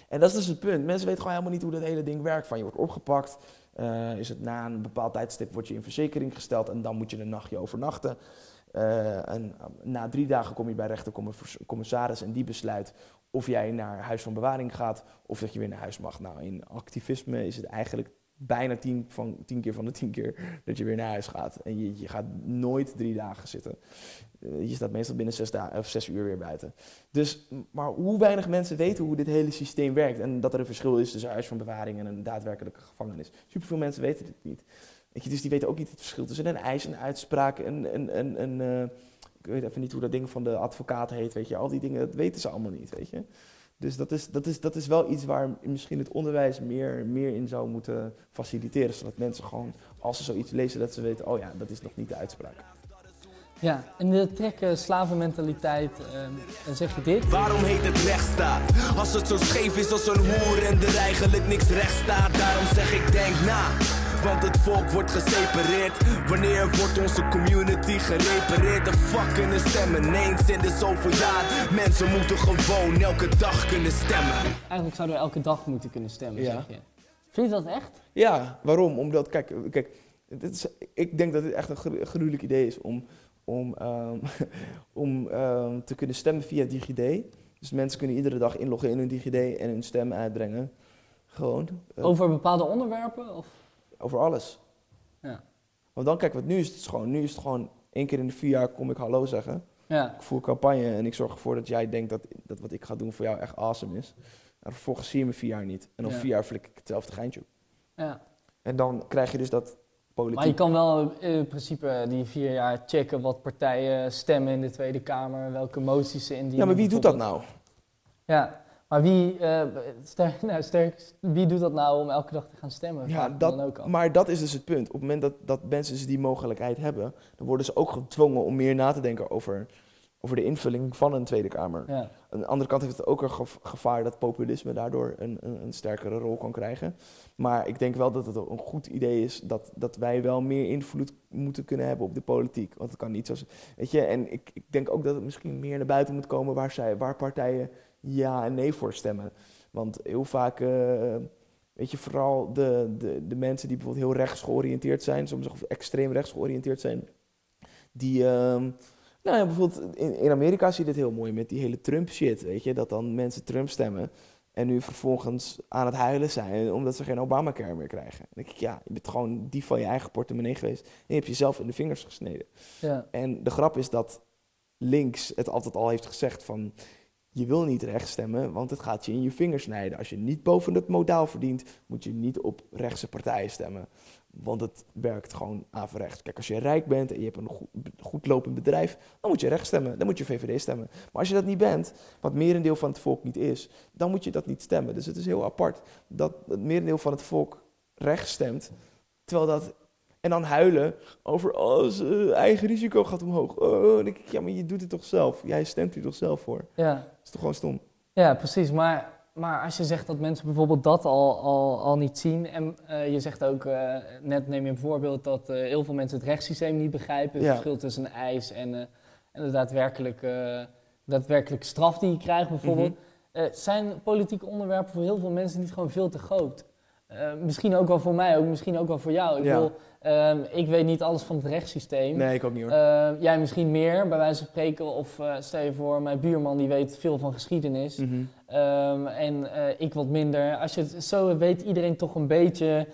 En dat is dus het punt. Mensen weten gewoon helemaal niet hoe dat hele ding werkt. Van je wordt opgepakt, eh, is het na een bepaald tijdstip word je in verzekering gesteld en dan moet je een nachtje overnachten. Eh, en eh, na drie dagen kom je bij rechtercommissaris en die besluit of jij naar huis van bewaring gaat of dat je weer naar huis mag. Nou, in activisme is het eigenlijk bijna tien, van, tien keer van de tien keer dat je weer naar huis gaat. En je, je gaat nooit drie dagen zitten. Eh, je staat meestal binnen zes, of zes uur weer buiten. Dus, maar hoe weinig mensen weten hoe dit hele systeem werkt. En dat er een verschil is tussen huis van bewaring en een daadwerkelijke gevangenis. Superveel mensen weten dit niet. Je, dus die weten ook niet het verschil tussen een eis, een uitspraak, een, een, een, een eh, ik weet even niet hoe dat ding van de advocaat heet, weet je. Al die dingen, dat weten ze allemaal niet, weet je. Dus dat is, dat is, dat is wel iets waar misschien het onderwijs meer, meer in zou moeten faciliteren. Zodat mensen gewoon, als ze zoiets lezen, dat ze weten, oh ja, dat is nog niet de uitspraak. Ja, in de trek eh, slavenmentaliteit ehm, dan zeg je dit. Waarom heet het rechtsstaat? Als het zo scheef is als een hoer en er eigenlijk niks recht staat. Daarom zeg ik denk na. Want het volk wordt gesepareerd. Wanneer wordt onze community gerepareerd? De fuck kunnen stemmen eens in de zoveel jaar. Mensen moeten gewoon elke dag kunnen stemmen. Eigenlijk zouden we elke dag moeten kunnen stemmen, Ja. zeg je. Vind je dat echt? Ja, waarom? Omdat, kijk, kijk dit is, ik denk dat het echt een gru- gruwelijk idee is om, om, ehm, om ehm, te kunnen stemmen via DigiD. Dus mensen kunnen iedere dag inloggen in hun DigiD en hun stem uitbrengen. Gewoon. eh, Over bepaalde onderwerpen? Of? Over alles. Ja. Want dan, kijk, wat nu is het gewoon, nu is het gewoon één keer in de vier jaar kom ik hallo zeggen. Ja. Ik voer campagne en ik zorg ervoor dat jij denkt dat, dat wat ik ga doen voor jou echt awesome is. En vervolgens zie je me vier jaar niet. En Ja. vier jaar flik ik hetzelfde geintje op. ja. En dan krijg je dus dat politiek... Maar je kan wel in principe die vier jaar checken wat partijen stemmen in de Tweede Kamer, welke moties ze indienen. ja, maar wie doet dat nou? Ja, maar wie, sterk, nou, sterk, wie doet dat nou om elke dag te gaan stemmen? Ja, dat, dan ook af. maar dat is dus het punt. Op het moment dat, dat mensen dus die mogelijkheid hebben, dan worden ze ook gedwongen om meer na te denken over, over de invulling van een Tweede Kamer. Ja. Aan de andere kant heeft het ook een gev- gevaar dat populisme daardoor een, een, een sterkere rol kan krijgen. Maar ik denk wel dat het een goed idee is dat, dat wij wel meer invloed moeten kunnen hebben op de politiek. Want het kan niet zo. Weet je, en ik, ik denk ook dat het misschien meer naar buiten moet komen waar, zij, waar partijen ja en nee voor stemmen. Want heel vaak, eh, weet je, vooral de, de, de mensen die bijvoorbeeld heel rechts georiënteerd zijn, soms ook extreem rechts georiënteerd zijn, die. ehm, nou ja, bijvoorbeeld in, in Amerika zie je dit heel mooi met die hele Trump shit, weet je. Dat dan mensen Trump stemmen. En nu vervolgens aan het huilen zijn omdat ze geen Obamacare meer krijgen. Dan denk ik, ja, je bent gewoon die van je eigen portemonnee geweest. En je hebt jezelf in de vingers gesneden. Ja. En de grap is dat links het altijd al heeft gezegd van... je wil niet rechts stemmen, want het gaat je in je vingers snijden. Als je niet boven het modaal verdient, moet je niet op rechtse partijen stemmen. Want het werkt gewoon averechts. Kijk, als je rijk bent en je hebt een goed, lopend bedrijf... dan moet je rechts stemmen, dan moet je VVD stemmen. Maar als je dat niet bent, wat merendeel van het volk niet is... dan moet je dat niet stemmen. Dus het is heel apart dat het merendeel van het volk rechts stemt... terwijl dat en dan huilen over, oh, zijn eigen risico gaat omhoog. Oh, dan denk ik, ja, maar je doet het toch zelf? Jij stemt er toch zelf voor? Ja. Dat is toch gewoon stom? Ja, precies. Maar, maar als je zegt dat mensen bijvoorbeeld dat al, al, al niet zien. En eh, je zegt ook, eh, net neem je een voorbeeld dat eh, heel veel mensen het rechtssysteem niet begrijpen. Het Ja. verschil tussen een eis en, en de daadwerkelijke, daadwerkelijke straf die je krijgt bijvoorbeeld. Mhm. Zijn politieke onderwerpen voor heel veel mensen niet gewoon veel te groot? Eh, misschien ook wel voor mij, ook misschien ook wel voor jou. Ik, Ja. wil, ehm, ik weet niet alles van het rechtssysteem. Nee, ik ook niet hoor. Eh, jij misschien meer, bij wijze van spreken. Of eh, stel je voor, mijn buurman die weet veel van geschiedenis. Mhm. Ehm, en eh, ik wat minder. Als je het zo weet, iedereen toch een beetje.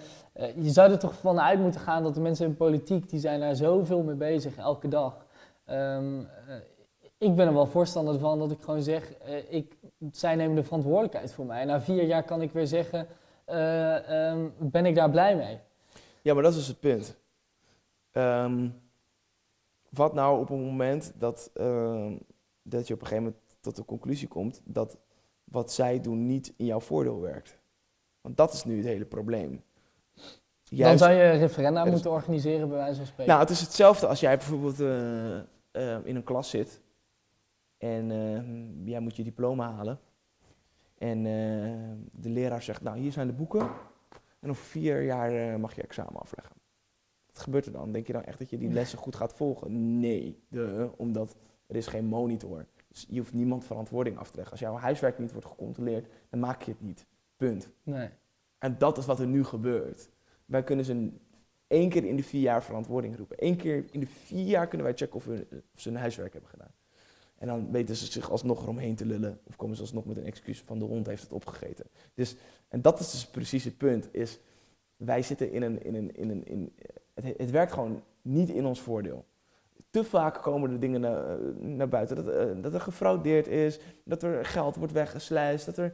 je zou er toch vanuit moeten gaan dat de mensen in politiek, die zijn daar zoveel mee bezig, elke dag. Ehm, ik ben er wel voorstander van dat ik gewoon zeg, ik, zij nemen de verantwoordelijkheid voor mij. Na vier jaar kan ik weer zeggen, eh, ehm, ben ik daar blij mee? Ja, maar dat is dus het punt. Ehm, wat nou op een moment dat, ehm, dat je op een gegeven moment tot de conclusie komt dat wat zij doen niet in jouw voordeel werkt? Want dat is nu het hele probleem. Dan zou je referenda Er is- moeten organiseren, bij wijze van spreken. Nou, het is hetzelfde als jij bijvoorbeeld eh, in een klas zit en jij moet je diploma halen. En eh, de leraar zegt, nou hier zijn de boeken en over vier jaar eh, mag je examen afleggen. Wat gebeurt er dan? Denk je dan echt dat je die lessen goed gaat volgen? Nee, de, omdat er is geen monitor. Dus je hoeft niemand verantwoording af te leggen. Als jouw huiswerk niet wordt gecontroleerd, dan maak je het niet. Punt. nee. En dat is wat er nu gebeurt. Wij kunnen ze één keer in de vier jaar verantwoording roepen. Eén keer in de vier jaar kunnen wij checken of, we, of ze hun huiswerk hebben gedaan. En dan weten ze zich alsnog eromheen te lullen. Of komen ze alsnog met een excuus van de hond heeft het opgegeten. Dus, en dat is dus precies het punt. Is wij zitten in een... In een, in een in, het, het werkt gewoon niet in ons voordeel. Te vaak komen er dingen naar, naar buiten. Dat, eh, dat er gefraudeerd is. Dat er geld wordt weggesluist. Dat er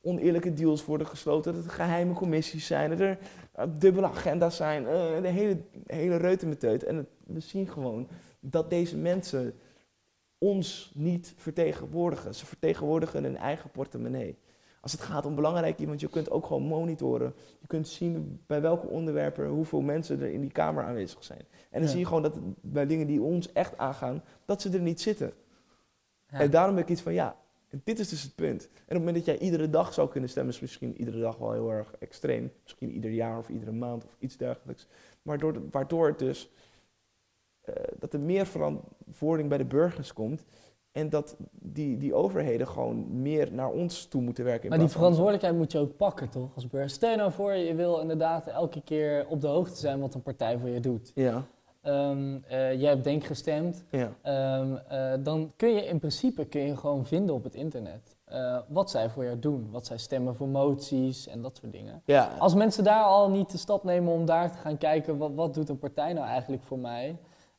oneerlijke deals worden gesloten. Dat er geheime commissies zijn. Dat er eh, dubbele agenda's zijn. eh, de hele, hele reutemeteut. En we zien gewoon dat deze mensen ons niet vertegenwoordigen. Ze vertegenwoordigen hun eigen portemonnee. Als het gaat om belangrijk iemand, je kunt ook gewoon monitoren. Je kunt zien bij welke onderwerpen hoeveel mensen er in die kamer aanwezig zijn. En dan Ja. zie je gewoon dat bij dingen die ons echt aangaan, dat ze er niet zitten. Ja. En daarom heb ik iets van, ja, dit is dus het punt. En op het moment dat jij iedere dag zou kunnen stemmen, is misschien iedere dag wel heel erg extreem. Misschien ieder jaar of iedere maand of iets dergelijks. Maar door, waardoor het dus, dat er meer verantwoording bij de burgers komt. En dat die, die overheden gewoon meer naar ons toe moeten werken. Maar die verantwoordelijkheid moet je ook pakken, toch? Als burger. Stel nou voor, je wil inderdaad elke keer op de hoogte zijn wat een partij voor je doet. Ja, Ehm, eh, jij hebt denk gestemd. ja. Ehm, eh, dan kun je in principe kun je gewoon vinden op het internet eh, wat zij voor jou doen. Wat zij stemmen voor moties en dat soort dingen. ja. Als mensen daar al niet de stap nemen om daar te gaan kijken, wat, wat doet een partij nou eigenlijk voor mij?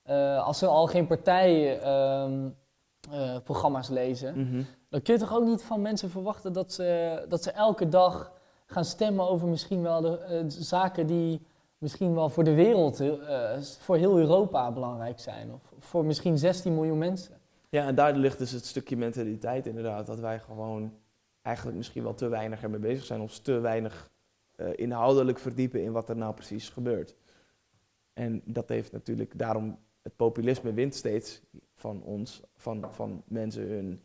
Eh, als ze al geen partijprogramma's lezen, Mhm. dan kun je toch ook niet van mensen verwachten dat ze, dat ze elke dag gaan stemmen over misschien wel de eh, zaken die misschien wel voor de wereld, eh, voor heel Europa belangrijk zijn. Of voor misschien 16 miljoen mensen. Ja, en daar ligt dus het stukje mentaliteit inderdaad. Dat wij gewoon eigenlijk misschien wel te weinig ermee bezig zijn. Of te weinig eh, inhoudelijk verdiepen in wat er nou precies gebeurt. En dat heeft natuurlijk daarom, het populisme wint steeds van ons, van, van mensen hun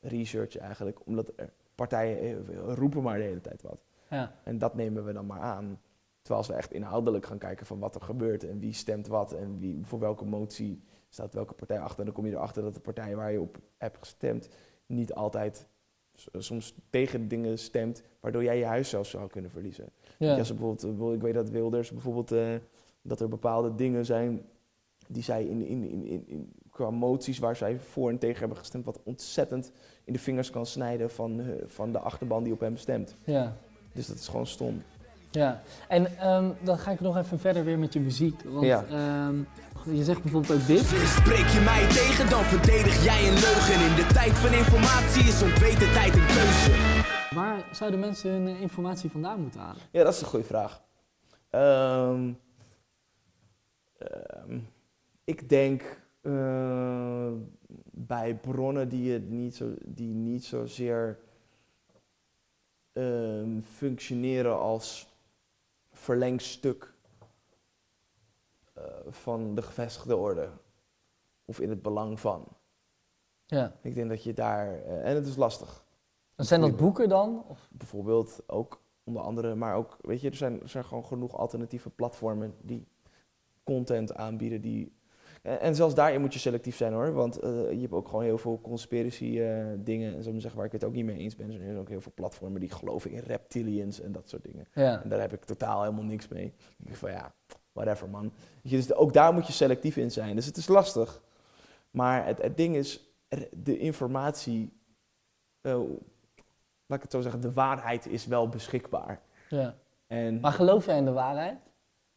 research eigenlijk. Omdat er partijen eh, roepen maar de hele tijd wat. Ja. En dat nemen we dan maar aan. Terwijl als we echt inhoudelijk gaan kijken van wat er gebeurt en wie stemt wat en wie, voor welke motie staat welke partij achter. En dan kom je erachter dat de partij waar je op hebt gestemd niet altijd soms tegen dingen stemt, waardoor jij je huis zelfs zou kunnen verliezen. Ja. Als bijvoorbeeld, eh, ik weet dat Wilders bijvoorbeeld, eh, dat er bepaalde dingen zijn die zij in, in, in, in, in- qua moties waar zij voor en tegen hebben gestemd, wat ontzettend in de vingers kan snijden van, eh, van de achterban die op hem stemt. Ja. Dus dat is gewoon stom. Ja, en ehm, dan ga ik nog even verder weer met je muziek. Want Ja. ehm, je zegt bijvoorbeeld ook dit. Spreek je mij tegen, dan verdedig jij een leugen. In de tijd van informatie is ontweten tijd een keuze. Waar zouden mensen hun eh, informatie vandaan moeten halen? Ja, dat is een goede vraag. Ehm, ehm, ik denk eh, bij bronnen die, het niet, zo, die niet zozeer ehm, functioneren als verlengstuk eh, van de gevestigde orde. Of in het belang van. Ja. Ik denk dat je daar. eh, en het is lastig Dan zijn dat boeken dan? Of, bijvoorbeeld ook onder andere, maar ook, weet je, er zijn, er zijn gewoon genoeg alternatieve platformen die content aanbieden die... En, en zelfs daarin moet je selectief zijn hoor, want eh, je hebt ook gewoon heel veel conspiracy eh, dingen, en zo zeggen, waar ik het ook niet mee eens ben. Er zijn ook heel veel platformen die geloven in reptilians en dat soort dingen. ja. En daar heb ik totaal helemaal niks mee. Ik denk van ja, whatever man. Dus ook daar moet je selectief in zijn. Dus het is lastig. Maar het, het ding is, de informatie, eh, laat ik het zo zeggen, de waarheid is wel beschikbaar. ja. En Maar geloof jij in de waarheid?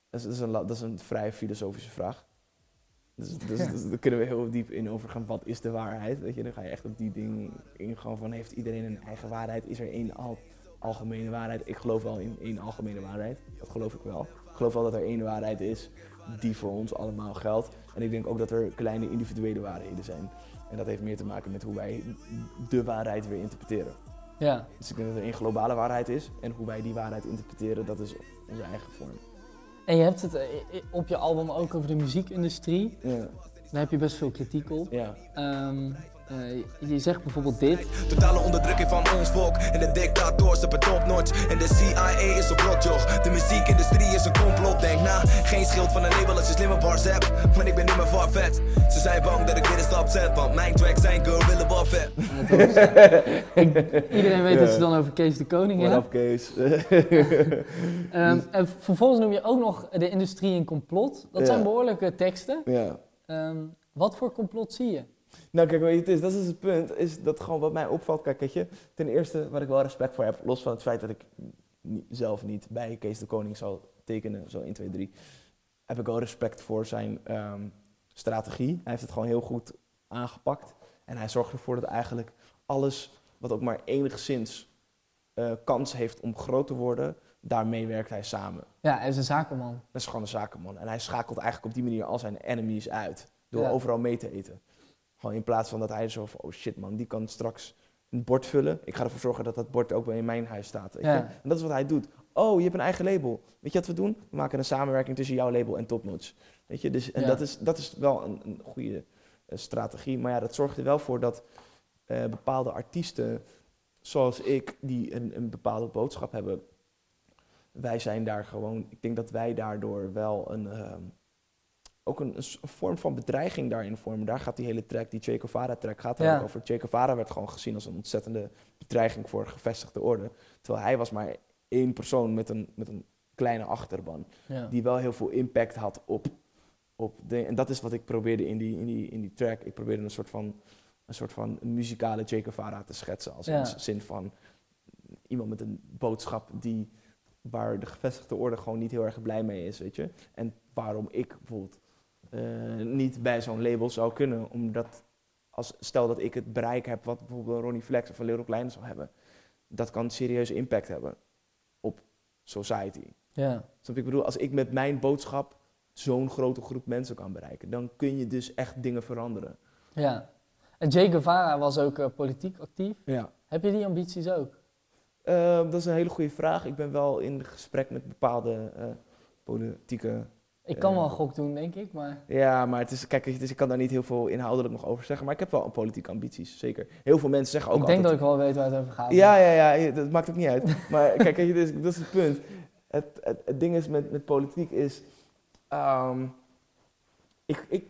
dat, is, dat, is een, dat is een vrij filosofische vraag. Dus, dus, dus daar kunnen we heel diep in overgaan. Wat is de waarheid? Weet je, dan ga je echt op die ding ingaan van heeft iedereen een eigen waarheid? Is er één al, algemene waarheid? Ik geloof wel in één algemene waarheid. Dat geloof ik wel. Ik geloof wel dat er één waarheid is die voor ons allemaal geldt. En ik denk ook dat er kleine individuele waarheden zijn. En dat heeft meer te maken met hoe wij de waarheid weer interpreteren. Ja. Dus ik denk dat er één globale waarheid is. En hoe wij die waarheid interpreteren, dat is onze eigen vorm. En je hebt het eh, i- op je album ook over de muziekindustrie. Ja, Daar heb je best veel kritiek op. ja. Ehm, eh, je zegt bijvoorbeeld dit. Totale onderdrukking van ons volk. En de dictators op het topnotch. En de CIA is op rotjoch. De muziekindustrie is een complot. Denk na, geen schild van een label als je slimme bars hebt. Want ik ben niet meer farfetched. Ze zijn bang dat ik weer een stap zet. Want mijn tracks zijn Gorilla Buffett. Iedereen weet dat je dan over Kees de Koning Kees? Ehm, en vervolgens noem je ook nog de industrie een complot. Dat zijn behoorlijke teksten. ja. Ehm, wat voor complot zie je? Nou, kijk, weet je, het is, dat is het punt. Is dat gewoon wat mij opvalt. Kijk, weet je, ten eerste, waar ik wel respect voor heb, los van het feit dat ik zelf niet bij Kees de Koning zal tekenen, zo 1, 2, 3, heb ik wel respect voor zijn ehm, strategie. Hij heeft het gewoon heel goed aangepakt. En hij zorgt ervoor dat eigenlijk alles wat ook maar enigszins eh, kans heeft om groot te worden, daarmee werkt hij samen. Ja, hij is een zakenman. Dat is gewoon een zakenman. En hij schakelt eigenlijk op die manier al zijn enemies uit. Door Ja. overal mee te eten. Gewoon in plaats van dat hij zo van, oh shit man, die kan straks een bord vullen. Ik ga ervoor zorgen dat dat bord ook wel in mijn huis staat. Weet je? Ja. En dat is wat hij doet. Oh, je hebt een eigen label. Weet je wat we doen? We maken een samenwerking tussen jouw label en Topnotch. Weet je, dus, en Ja. dat, is, dat is wel een, een goede eh, strategie. Maar ja, dat zorgt er wel voor dat eh, bepaalde artiesten, zoals ik, die een, een bepaalde boodschap hebben, wij zijn daar gewoon, ik denk dat wij daardoor wel een, ehm, ook een, een een vorm van bedreiging daarin vormen. Daar gaat die hele track, die Che Guevara track, gaat Ja. ook over. Che Guevara werd gewoon gezien als een ontzettende bedreiging voor gevestigde orde. Terwijl hij was maar één persoon met een, met een kleine achterban Ja. die wel heel veel impact had op, op de, en dat is wat ik probeerde in die, in die, in die track. Ik probeerde een soort van, een soort van muzikale Che Guevara te schetsen. Als Ja. in zin van iemand met een boodschap die, waar de gevestigde orde gewoon niet heel erg blij mee is, weet je. En waarom ik bijvoorbeeld niet bij zo'n label zou kunnen, omdat als, stel dat ik het bereik heb wat bijvoorbeeld Ronnie Flex of Leroy Klein zou hebben, dat kan serieus impact hebben op society. Ja. Snap? Ik bedoel, als ik met mijn boodschap zo'n grote groep mensen kan bereiken, dan kun je dus echt dingen veranderen. ja. En Che Guevara was ook eh, politiek actief. Ja. Heb je die ambities ook? Eh, dat is een hele goede vraag. Ik ben wel in gesprek met bepaalde eh, politieke. Ik kan wel een gok doen, denk ik, maar... Ja, maar het is, kijk, het is, ik kan daar niet heel veel inhoudelijk nog over zeggen. Maar ik heb wel een politieke ambities, zeker. Heel veel mensen zeggen ook ik denk altijd... dat ik wel weet waar het over gaat. Ja, ja, ja, dat maakt ook niet uit. Maar kijk, dat is, dat is het punt. Het, het, het ding is met, met politiek is... ehm, ik, ik,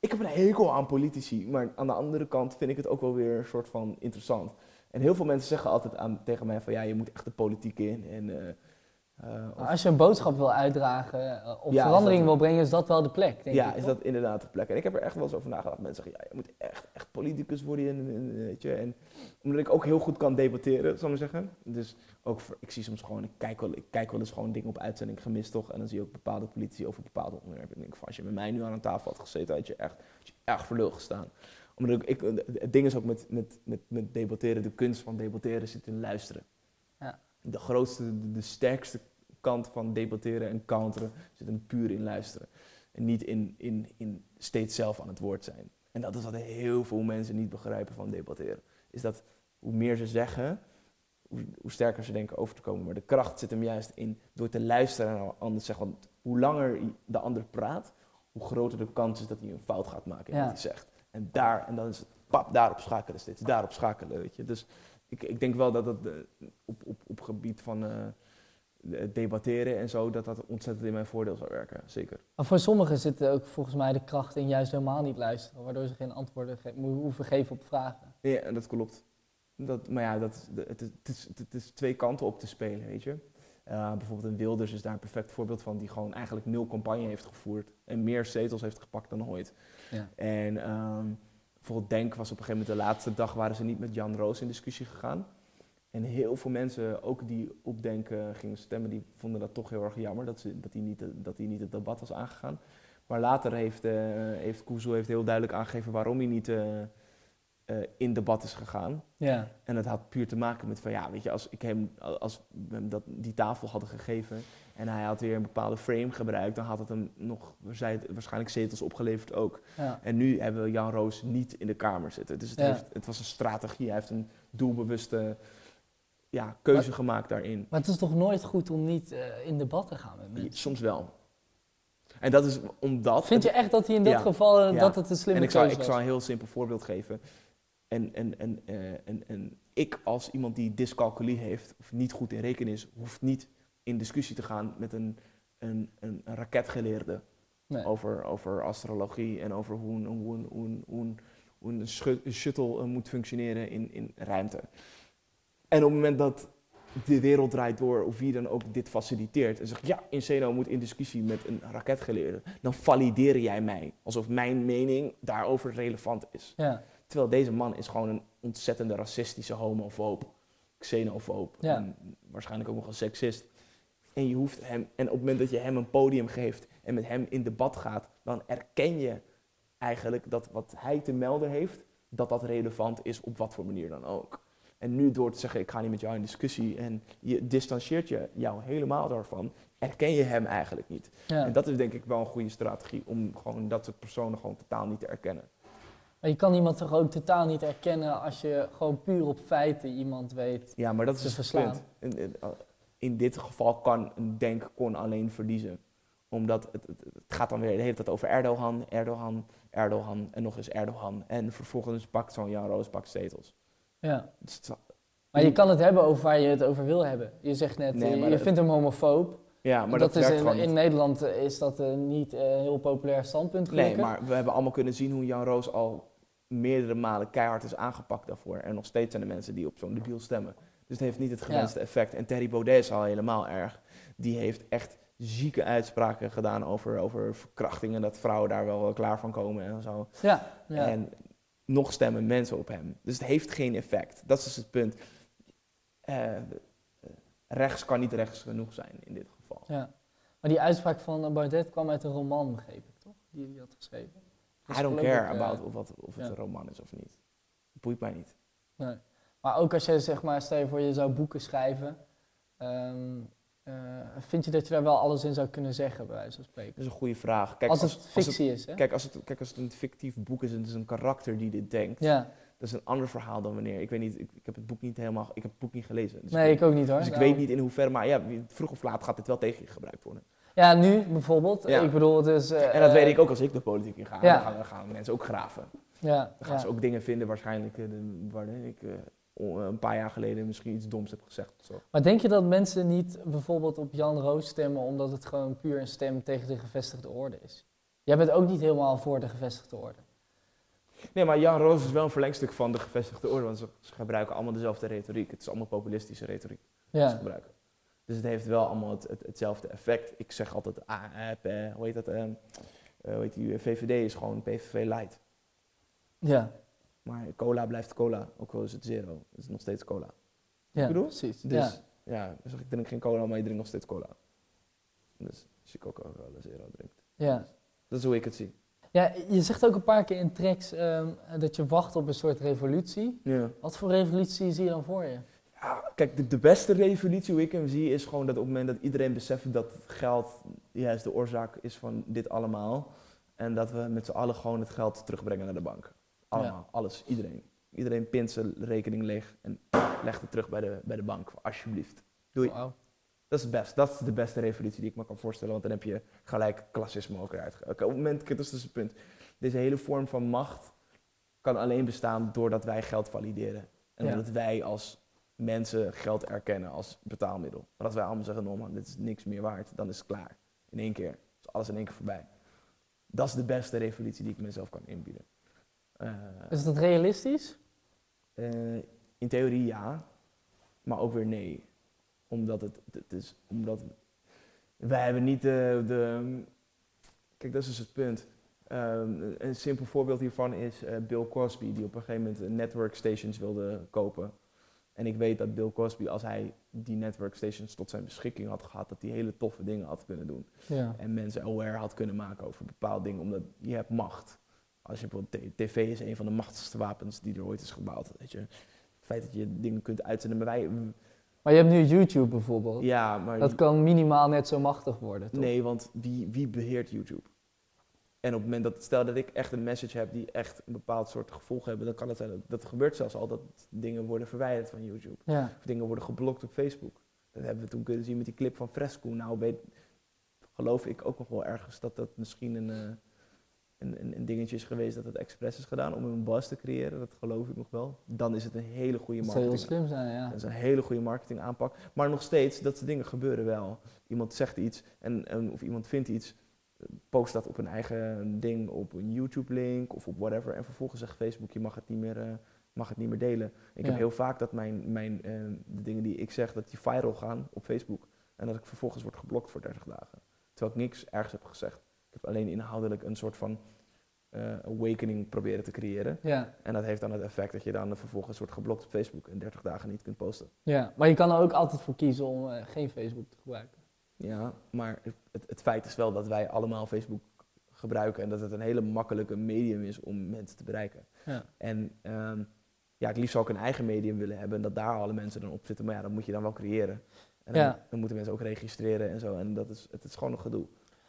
ik heb een hekel aan politici, maar aan de andere kant vind ik het ook wel weer een soort van interessant. En heel veel mensen zeggen altijd aan, tegen mij van ja, je moet echt de politiek in. En, eh, Eh, als je een boodschap wil uitdragen eh, of Ja, verandering wil brengen, is dat wel de plek, denk ja, ik. is dat inderdaad de plek. En ik heb er echt wel eens over nagedacht. Mensen zeggen, ja, je moet echt, echt politicus worden. En, en, weet je. en omdat ik ook heel goed kan debatteren, zal ik maar zeggen. Dus ook, voor, ik zie soms gewoon, ik kijk, wel, ik kijk wel eens gewoon dingen op uitzending gemist toch. En dan zie je ook bepaalde politici over bepaalde onderwerpen. En ik denk van, als je met mij nu aan een tafel had gezeten, had je echt, had je echt voor lul gestaan. Omdat ik, ik, het ding is ook met, met, met, met debatteren, de kunst van debatteren zit in luisteren. Ja. De grootste, de, de sterkste kant van debatteren en counteren zit hem puur in luisteren. En niet in, in, in steeds zelf aan het woord zijn. En dat is wat heel veel mensen niet begrijpen van debatteren. Is dat hoe meer ze zeggen, hoe, hoe sterker ze denken over te komen. Maar de kracht zit hem juist in door te luisteren naar anders zeggen. Want hoe langer de ander praat, hoe groter de kans is dat hij een fout gaat maken in Ja. wat hij zegt. En daar, en dan is het pap, daarop schakelen steeds, daarop schakelen, weet je. Dus ik, ik denk wel dat dat eh, op, op, op gebied van eh, debatteren en zo, dat dat ontzettend in mijn voordeel zou werken, zeker. Maar voor sommigen zit ook volgens mij de kracht in juist helemaal niet luisteren, waardoor ze geen antwoorden ge- hoeven geven op vragen. Ja, dat klopt. Dat, maar ja, dat, het, is, het, is, het is twee kanten op te spelen, weet je. Eh, bijvoorbeeld een Wilders is daar een perfect voorbeeld van, die gewoon eigenlijk nul campagne heeft gevoerd en meer zetels heeft gepakt dan ooit. Ja. En ehm, bijvoorbeeld Denk was op een gegeven moment de laatste dag waren ze niet met Jan Roos in discussie gegaan. En heel veel mensen, ook die op Denk eh, gingen stemmen, die vonden dat toch heel erg jammer dat, dat, hij, niet, dat hij niet het debat was aangegaan. Maar later heeft, eh heeft heeft heel duidelijk aangegeven waarom hij niet eh, in debat is gegaan. Ja, En dat had puur te maken met van ja, weet je, als ik hem, als we hem dat, die tafel hadden gegeven en hij had weer een bepaalde frame gebruikt, dan had het hem nog waarschijnlijk zetels opgeleverd ook. ja. En nu hebben we Jan Roos niet in de Kamer zitten. Dus het, Ja. heeft, het was een strategie, hij heeft een doelbewuste ja, keuze Maar- gemaakt daarin. Maar het is toch nooit goed om niet eh, in debat te gaan met mensen? Soms wel. En dat is omdat... Vind je echt dat hij in dat Ja. geval eh, Ja. dat het een slimme En ik zal, ik zal een heel simpel voorbeeld geven. En, en, en, eh, en, en ik als iemand die dyscalculie heeft, of niet goed in rekenen is, hoeft niet in discussie te gaan met een, een, een, een raketgeleerde Nee. over, over astrologie en over hoe een, hoe een, hoe een, hoe een, hoe een schu- een shuttle eh, moet functioneren in, in ruimte. En op het moment dat de wereld draait door, of wie dan ook dit faciliteert, en zegt ja, Inseno moet in discussie met een raketgeleerde, dan valideer jij mij. Alsof mijn mening daarover relevant is. Ja, Terwijl deze man is gewoon een ontzettende racistische homofoob, xenofoob, Ja. en waarschijnlijk ook nog een seksist. En, je hoeft hem, en op het moment dat je hem een podium geeft en met hem in debat gaat, dan erken je eigenlijk dat wat hij te melden heeft, dat dat relevant is op wat voor manier dan ook. En nu door te zeggen, ik ga niet met jou in discussie en je distancieert je jou helemaal daarvan, erken je hem eigenlijk niet. ja. En dat is denk ik wel een goede strategie om gewoon dat soort personen gewoon totaal niet te erkennen. Maar je kan iemand toch ook totaal niet erkennen als je gewoon puur op feiten iemand weet. Ja, maar dat is dus het punt. In, in, in dit geval kan een denk kon alleen verliezen. Omdat het, het, het gaat dan weer de hele tijd over Erdogan, Erdogan, Erdogan en nog eens Erdogan. En vervolgens pakt zo'n Jan Roos pakt zetels. Ja. Dus het Maar je kan het hebben over waar je het over wil hebben. Je zegt net, Nee, eh, je dat- vindt hem homofoob. ja, maar dat, dat, is in, in. Nederland is dat eh, niet eh, een heel populair standpunt. Nee, gelukkig. maar we hebben allemaal kunnen zien hoe Jan Roos al meerdere malen keihard is aangepakt daarvoor. En nog steeds zijn er mensen die op zo'n debiel stemmen. Dus het heeft niet het gewenste effect. En Terry Baudet is al helemaal erg. Die heeft echt zieke uitspraken gedaan over, over verkrachtingen. Dat vrouwen daar wel, klaar van komen en zo. Ja, ja. En nog stemmen mensen op hem. Dus het heeft geen effect. Dat is dus het punt. Eh, rechts kan niet rechts genoeg zijn in dit geval. ja. Maar die uitspraak van Baudet kwam uit een roman, begreep ik toch? Die hij had geschreven. I don't care ik, eh, about of, wat, of het een roman is of niet. Het boeit mij niet. Nee. Maar ook als je zeg maar, stel je voor je zou boeken schrijven, ehm, eh, vind je dat je daar wel alles in zou kunnen zeggen, bij wijze van spreken? Dat is een goede vraag. Kijk, als het fictie als is, hè? kijk, als het, kijk, als het een fictief boek is en het is een karakter die dit denkt, ja. dat is een ander verhaal dan wanneer. Ik weet niet, ik, ik heb het boek niet helemaal, ik heb het boek niet gelezen. Dus Nee, ik, ik ook niet hoor. dus ik weet niet in hoeverre, maar ja, vroeg of laat gaat dit wel tegen je gebruikt worden. Ja, nu bijvoorbeeld. Ja. Ik bedoel, is... eh, En dat weet ik ook als ik de politiek in ga. Ja. Dan, gaan, dan gaan mensen ook graven. Ja, Dan gaan ja. ze ook dingen vinden waarschijnlijk eh, waarin ik eh, een paar jaar geleden misschien iets doms heb gezegd. of Zo. Maar denk je dat mensen niet bijvoorbeeld op Jan Roos stemmen omdat het gewoon puur een stem tegen de gevestigde orde is? Jij bent ook niet helemaal voor de gevestigde orde. Nee, maar Jan Roos is wel een verlengstuk van de gevestigde orde, want ze, ze gebruiken allemaal dezelfde retoriek. Het is allemaal populistische retoriek die ze Ja, gebruiken. Dus het heeft wel allemaal het, het- hetzelfde effect. Ik zeg altijd, ah, eh, eh, hoe heet dat? ehm, eh, hoe heet die? VVD is gewoon PVV light. Ja, Maar cola blijft cola, ook al is het zero. Het is nog steeds cola. ja bedoel? precies. Dus ja. ja, dus ik drink geen cola, maar je drinkt nog steeds cola. Dus als je Coca-Cola zero drinkt. Ja. Dat is hoe ik het zie. ja, je zegt ook een paar keer in tracks ehm, dat je wacht op een soort revolutie. Ja. Wat voor revolutie zie je dan voor je? Ja, kijk, de, de beste revolutie hoe ik hem zie is gewoon dat op het moment dat iedereen beseft dat geld juist de oorzaak is van dit allemaal. En dat we met z'n allen gewoon het geld terugbrengen naar de bank. Allemaal, alles, iedereen. Iedereen pint zijn rekening leeg en legt het terug bij de, bij de bank, alsjeblieft. Doei. Dat is het best. Dat is de beste revolutie die ik me kan voorstellen, want dan heb je gelijk klassisme ook eruit. Oké, op het moment, dat is dus het punt. Deze hele vorm van macht kan alleen bestaan doordat wij geld valideren. En Ja. dat wij als mensen geld erkennen als betaalmiddel. Maar als wij allemaal zeggen, no man, dit is niks meer waard, dan is het klaar. In één keer. Is alles in één keer voorbij. Dat is de beste revolutie die ik mezelf kan inbieden. Eh, Is dat realistisch? eh, in theorie ja, maar ook weer nee. Omdat het, het is, omdat wij hebben niet de, de, kijk dat is dus het punt. Ehm, een simpel voorbeeld hiervan is eh, Bill Cosby, die op een gegeven moment eh, network stations wilde kopen. En ik weet dat Bill Cosby, als hij die network stations tot zijn beschikking had gehad, dat hij hele toffe dingen had kunnen doen. Ja. En mensen aware had kunnen maken over bepaalde dingen, omdat je hebt macht. Als je bijvoorbeeld, tv is een van de machtigste wapens die er ooit is gebouwd. Weet je. Het feit dat je dingen kunt uitzenden, maar wij, Maar je hebt nu YouTube bijvoorbeeld. ja, maar Dat kan minimaal net zo machtig worden, toch? nee, want wie, wie beheert YouTube? En op het moment dat, stel dat ik echt een message heb die echt een bepaald soort gevolg hebben, dan kan het zijn dat, dat gebeurt zelfs al, dat dingen worden verwijderd van YouTube. Ja. Of dingen worden geblokt op Facebook. Dat hebben we toen kunnen zien met die clip van Fresco. Nou weet, geloof ik ook nog wel ergens dat dat misschien een, eh, een, een, een dingetje is geweest dat het expres is gedaan om een buzz te creëren. Dat geloof ik nog wel. Dan is het een hele goede Dat zou heel marketing. slim zijn, ja. Dat is een hele goede marketingaanpak. Maar nog steeds, dat soort dingen gebeuren wel. Iemand zegt iets en, en, of iemand vindt iets, post dat op een eigen ding, op een YouTube-link of op whatever. En vervolgens zegt Facebook, je mag het niet meer, eh, mag het niet meer delen. Ik Ja. heb heel vaak dat mijn, mijn, eh, de dingen die ik zeg, dat die viral gaan op Facebook. En dat ik vervolgens word geblokt voor 30 dagen. Terwijl ik niks ergens heb gezegd. Ik heb alleen inhoudelijk een soort van eh, awakening proberen te creëren. Ja, En dat heeft dan het effect dat je dan vervolgens wordt geblokt op Facebook en 30 dagen niet kunt posten. ja. Maar je kan er ook altijd voor kiezen om geen Facebook te gebruiken. Ja, maar het, het, het feit is wel dat wij allemaal Facebook gebruiken en dat het een hele makkelijke medium is om mensen te bereiken. Ja. En ehm, ja, ik liefst zou ik een eigen medium willen hebben en dat daar alle mensen dan op zitten, maar ja, dat moet je dan wel creëren. En dan, Ja. dan moeten mensen ook registreren en zo en dat is, het is gewoon een gedoe.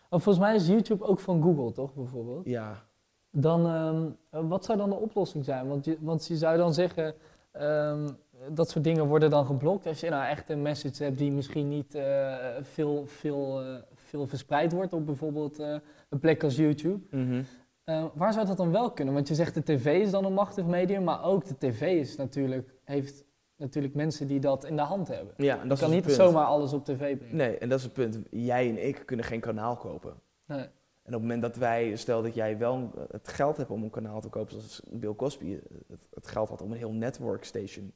Oh, volgens mij is YouTube ook van Google, toch, bijvoorbeeld? Ja, Dan, ehm, eh, wat zou dan de oplossing zijn? Want je, want je zou dan zeggen, ehm, dat soort dingen worden dan geblokt. Als je nou echt een message hebt die misschien niet eh, veel, veel, eh, veel verspreid wordt op bijvoorbeeld eh, een plek als YouTube. Mhm. Eh, waar zou dat dan wel kunnen? Want je zegt de tv is dan een machtig medium, maar ook de tv is natuurlijk, heeft natuurlijk mensen die dat in de hand hebben. ja en Je dat kan niet punt. zomaar alles op tv brengen. Nee, en dat is het punt. Jij en ik kunnen geen kanaal kopen. Nee. En op het moment dat wij, stel dat jij wel het geld hebt om een kanaal te kopen, zoals Bill Cosby het, het geld had om een heel network station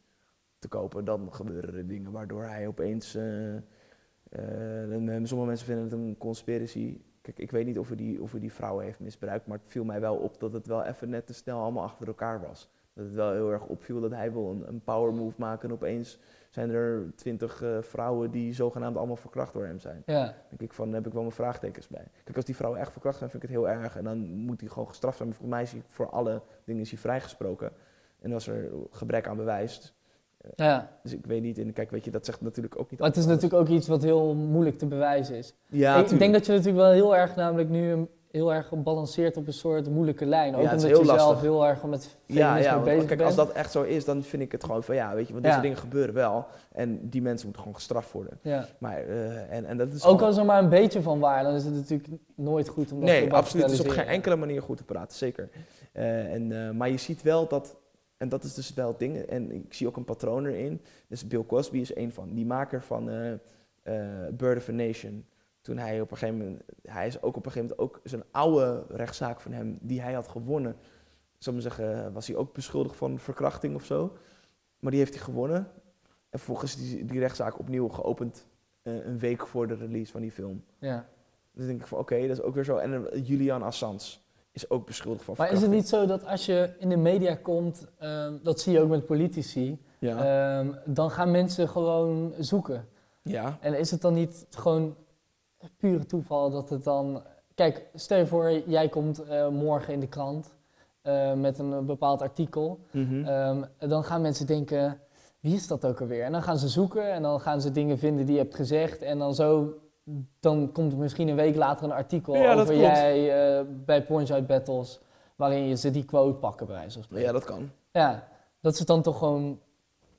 te kopen, dan gebeuren er dingen waardoor hij opeens. en, eh, sommige mensen vinden het een conspiracy. Kijk, ik weet niet of hij, die, of hij die vrouwen heeft misbruikt, maar het viel mij wel op dat het wel even net te snel allemaal achter elkaar was. Dat het wel heel erg opviel dat hij wil een, een power move maken en opeens zijn er twintig vrouwen die zogenaamd allemaal verkracht door hem zijn Ja, denk ik van, daar heb ik wel mijn vraagtekens bij. Kijk, als die vrouwen echt verkracht zijn, vind ik het heel erg. En dan moet hij gewoon gestraft zijn. Maar volgens mij is hij voor alle dingen is hij vrijgesproken. En als er gebrek aan bewijs. Ja. Dus ik weet niet, kijk, weet je, dat zegt natuurlijk ook niet Maar het is natuurlijk ook iets wat heel moeilijk te bewijzen is. Ja, ik, ik denk dat je natuurlijk wel heel erg namelijk nu heel erg gebalanceerd op een soort moeilijke lijn. Ook Ja, omdat je zelf heel erg met Ja, ja want bezig kijk, bent. als dat echt zo is, dan vind ik het gewoon van ja, weet je, want deze Ja. dingen gebeuren wel. En die mensen moeten gewoon gestraft worden. ja. Maar, eh, en, en dat is Ook gewoon- als er maar een beetje van waar, dan is het natuurlijk nooit goed om dat te Nee, absoluut. Het is op geen enkele manier goed te praten, zeker. Eh, en, eh, maar je ziet wel dat, en dat is dus wel het ding, en ik zie ook een patroon erin. Dus Bill Cosby is een van, die maker van eh eh, Bird of a Nation. Toen hij op een gegeven moment, hij is ook op een gegeven moment ook zijn oude rechtszaak van hem, die hij had gewonnen. Zal maar zeggen, was hij ook beschuldigd van verkrachting of zo. Maar die heeft hij gewonnen. En vervolgens is die, die rechtszaak opnieuw geopend eh, een week voor de release van die film. Ja. Dus denk ik van oké, dat is ook weer zo. En Julian Assange is ook beschuldigd van Maar is het niet zo dat als je in de media komt, ehm, dat zie je ook met politici, Ja. ehm, dan gaan mensen gewoon zoeken. ja. En is het dan niet gewoon pure toeval dat het dan... Kijk, stel je voor, jij komt eh, morgen in de krant eh, met een eh, bepaald artikel. Ehm, dan gaan mensen denken, wie is dat ook alweer? En dan gaan ze zoeken en dan gaan ze dingen vinden die je hebt gezegd. En dan zo, dan komt er misschien een week later een artikel Ja, over jij eh, bij Out Battles, waarin je ze die quote pakken bij wijze van spreken. ja, dat kan. Ja, dat is dan toch gewoon,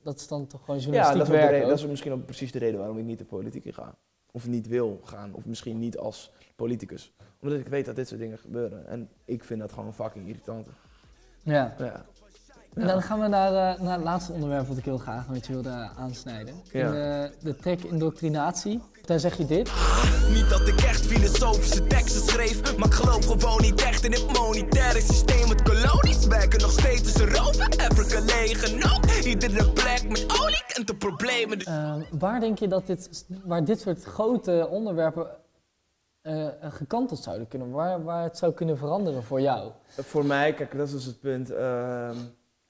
dat is dan toch gewoon Ja, journalistiek dat werk reden, ook. dat is misschien ook precies de reden waarom ik niet de politiek in ga. Of niet wil gaan. Of misschien niet als politicus. Omdat ik weet dat dit soort dingen gebeuren. En ik vind dat gewoon fucking irritant. Ja. Ja. En dan gaan we naar, eh, naar het laatste onderwerp wat ik heel graag met je wilde aansnijden. Ja. In de, de track indoctrinatie. Daar zeg je dit. Niet dat ik echt filosofische teksten schreef, maar ik geloof gewoon niet echt in het monetaire systeem. Het kolonies werken nog steeds tussen roven, Afrika leeg en ook. Iedere plek met olie kent de problemen. dus- Eh, waar denk je dat dit, waar dit soort grote onderwerpen eh, gekanteld zouden kunnen? Waar, waar het zou kunnen veranderen voor jou? Voor mij, kijk, dat is dus het punt. ehm,